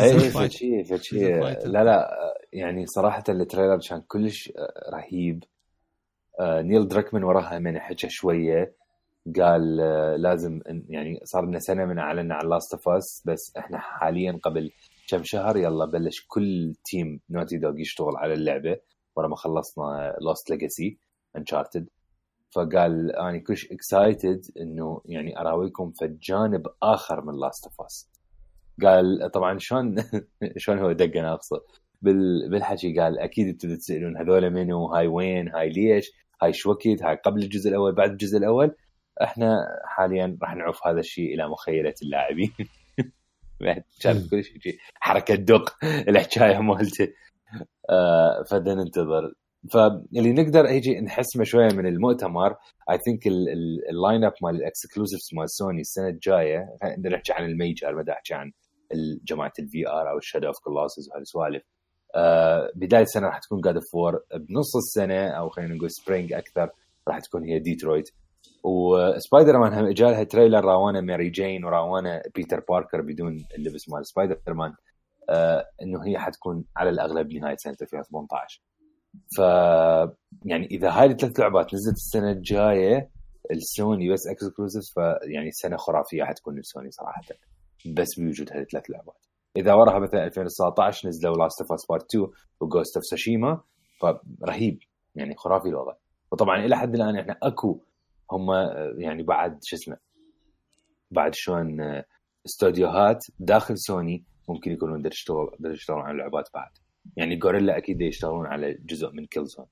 اي. فشي فشي Season fighter. لا لا يعني صراحة التريلر كان كلش رهيب. آه، نيل دراكمان وراها من حكى شوية. قال آه، لازم يعني صار لنا سنة من اعلنا عن Last of Us بس إحنا حاليا قبل كم شهر يلا بلش كل team Naughty Dog يشتغل على اللعبة. ورا ما خلصنا Lost Legacy Uncharted فقال أنا كلش excited إنه يعني أراويكم في جانب آخر من Last of Us قال طبعا شلون [laughs] شلون هو دق ناقصه بال... بالحكي قال أكيد أنتم تسألون هذول منو هاي وين هاي ليش هاي شو وقت هاي قبل الجزء الأول بعد الجزء الأول. إحنا حاليا راح نعوف هذا الشيء إلى مخيلة اللاعبين. [laughs] بعد كان كل شيء حركة دق الحكاية مالته. آه فدا ننتظر. فاللي نقدر هيجي نحسمه شوية من المؤتمر I think ال line up مال ال exclusives مال سوني السنة الجاية نحكي عن ال major ما احكي عن جماعة ال VR أو ال Shadow of Colossus وهالسوالف آه بداية السنة راح تكون God of War بنص السنة أو خلينا نقول spring أكثر راح تكون هي Detroit و Spider-Man هم اجى لها trailer راوانا ماري جين وراوانا بيتر باركر بدون اللبس مال سبايدر مان إنه هي حتكون على الأغلب نهايه سنه 2018 ف يعني إذا هاي الثلاث لعبات نزلت السنة الجاية السوني بس exclusive فيعني سنة خرافية حتكون لسوني صراحة. بس بوجود هذه الثلاث لعبات. إذا وراها مثلا 2019 نزلوا Last of Us Part 2 و Ghost of Tsushima فرهيب. يعني خرافي الوضع. وطبعا إلى حد الآن إحنا أكو هم آه، يعني بعد شو اسمه بعد شلون آه، استوديوهات داخل سوني ممكن يكونون بدهم يشتغلون على اللعبات بعد. يعني Guerrilla أكيد يشتغلون على جزء من Killzone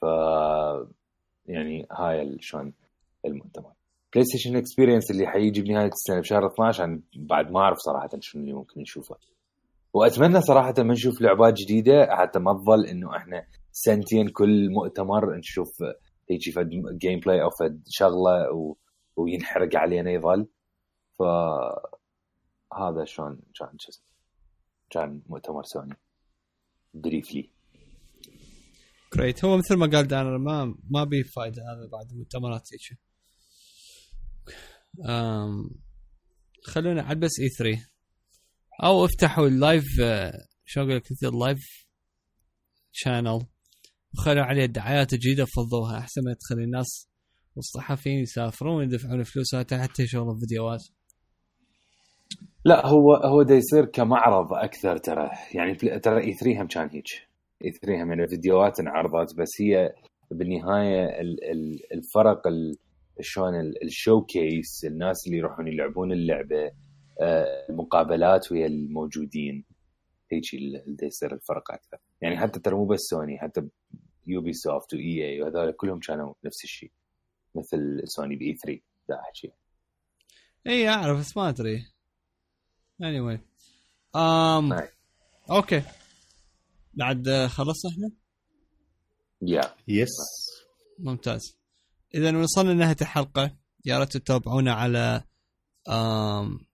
ف يعني هاي شلون المؤتمر. PlayStation Experience اللي حيجي بنهاية السنة بشهر 12 عن بعد ما أعرف صراحة شنو اللي ممكن نشوفه. وأتمنى صراحة ما نشوف لعبات جديدة حتى ما تظل إنه إحنا سنتين كل مؤتمر نشوف هيجي فد gameplay أو فد شغلة و... وينحرق علينا يظل. ف هذا شلون كان شو اسمه؟ كان مؤتمر سوني. briefly great هو مثل ما قال دانر ما ما بي فايدة هذا بعد المؤتمرات هيك. خلونا عاد بس E3 أو افتحوا ال live آه، شو أقول لك ال live channel وخلوا عليه الدعايات الجديدة فضوها. أحسن ما تخلي الناس والصحفيين يسافرون ويدفعون فلوسات حتى يشغلون فيديوهات. لا هو هو دا يصير كمعرض أكثر ترى. يعني ترى E3 هم كان هيك. E3 هم يعني فيديوهات انعرضت بس هي بالنهاية ال- ال- الفرق ال- شلون ال- ال showcase الناس اللي يروحون يلعبون اللعبة آه، المقابلات ويا الموجودين. هيك اللي يصير الفرق أكثر. يعني حتى ترى مو بس سوني حتى Ubisoft و EA وهذول كلهم كانوا نفس الشيء. مثل سوني ب E3 دا أحكي. إي أعرف بس ما أدري. Anyway um نعم. okay بعد خلصنا إحنا؟ yeah yes ممتاز. اذا وصلنا لنهاية الحلقة. يا ريت تتابعونا على آم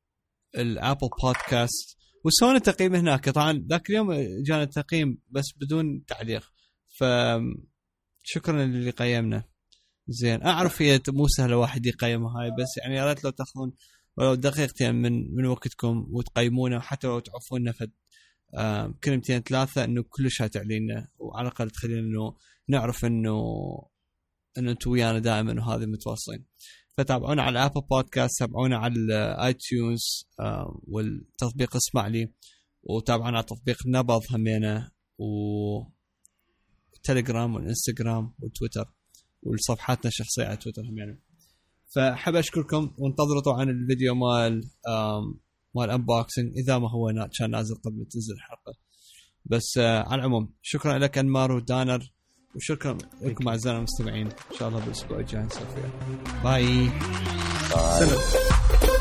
ال Apple Podcast وسوينا تقييم هناك. طبعا ذاك اليوم جانا تقييم بس بدون تعليق. ف شكرا للي قيمنا. زين. أعرف هي مو سهلة واحد يقيمها هاي بس يعني يا ريت لو تأخذون ولو دقيقتين من من وقتكم وتقيمونه حتى لو تعرفون فد كلمتين ثلاثة إنه كلش هتعلينا وعلى الأقل تخلينا إنه نعرف انه إنه أنتم ويانا دائما وهذه متواصلين. فتابعونا على Apple Podcast تابعونا على ال iTunes والتطبيق اسمع لي. وتابعونا على تطبيق نبض همينة و تليجرام والإنستغرام والتويتر. وصفحاتنا الشخصية على تويتر همينة. فحب أشكركم وانتظروا طبعا الفيديو مال مال unboxing إذا ما هو نا- كان نازل قبل تنزل الحلقة. بس آه على العموم شكرا لك أنمار ودانر وشكرا لكم اعزائنا المستمعين. إن شاء الله بالأسبوع الجاي فيها. Bye. Bye. سلام.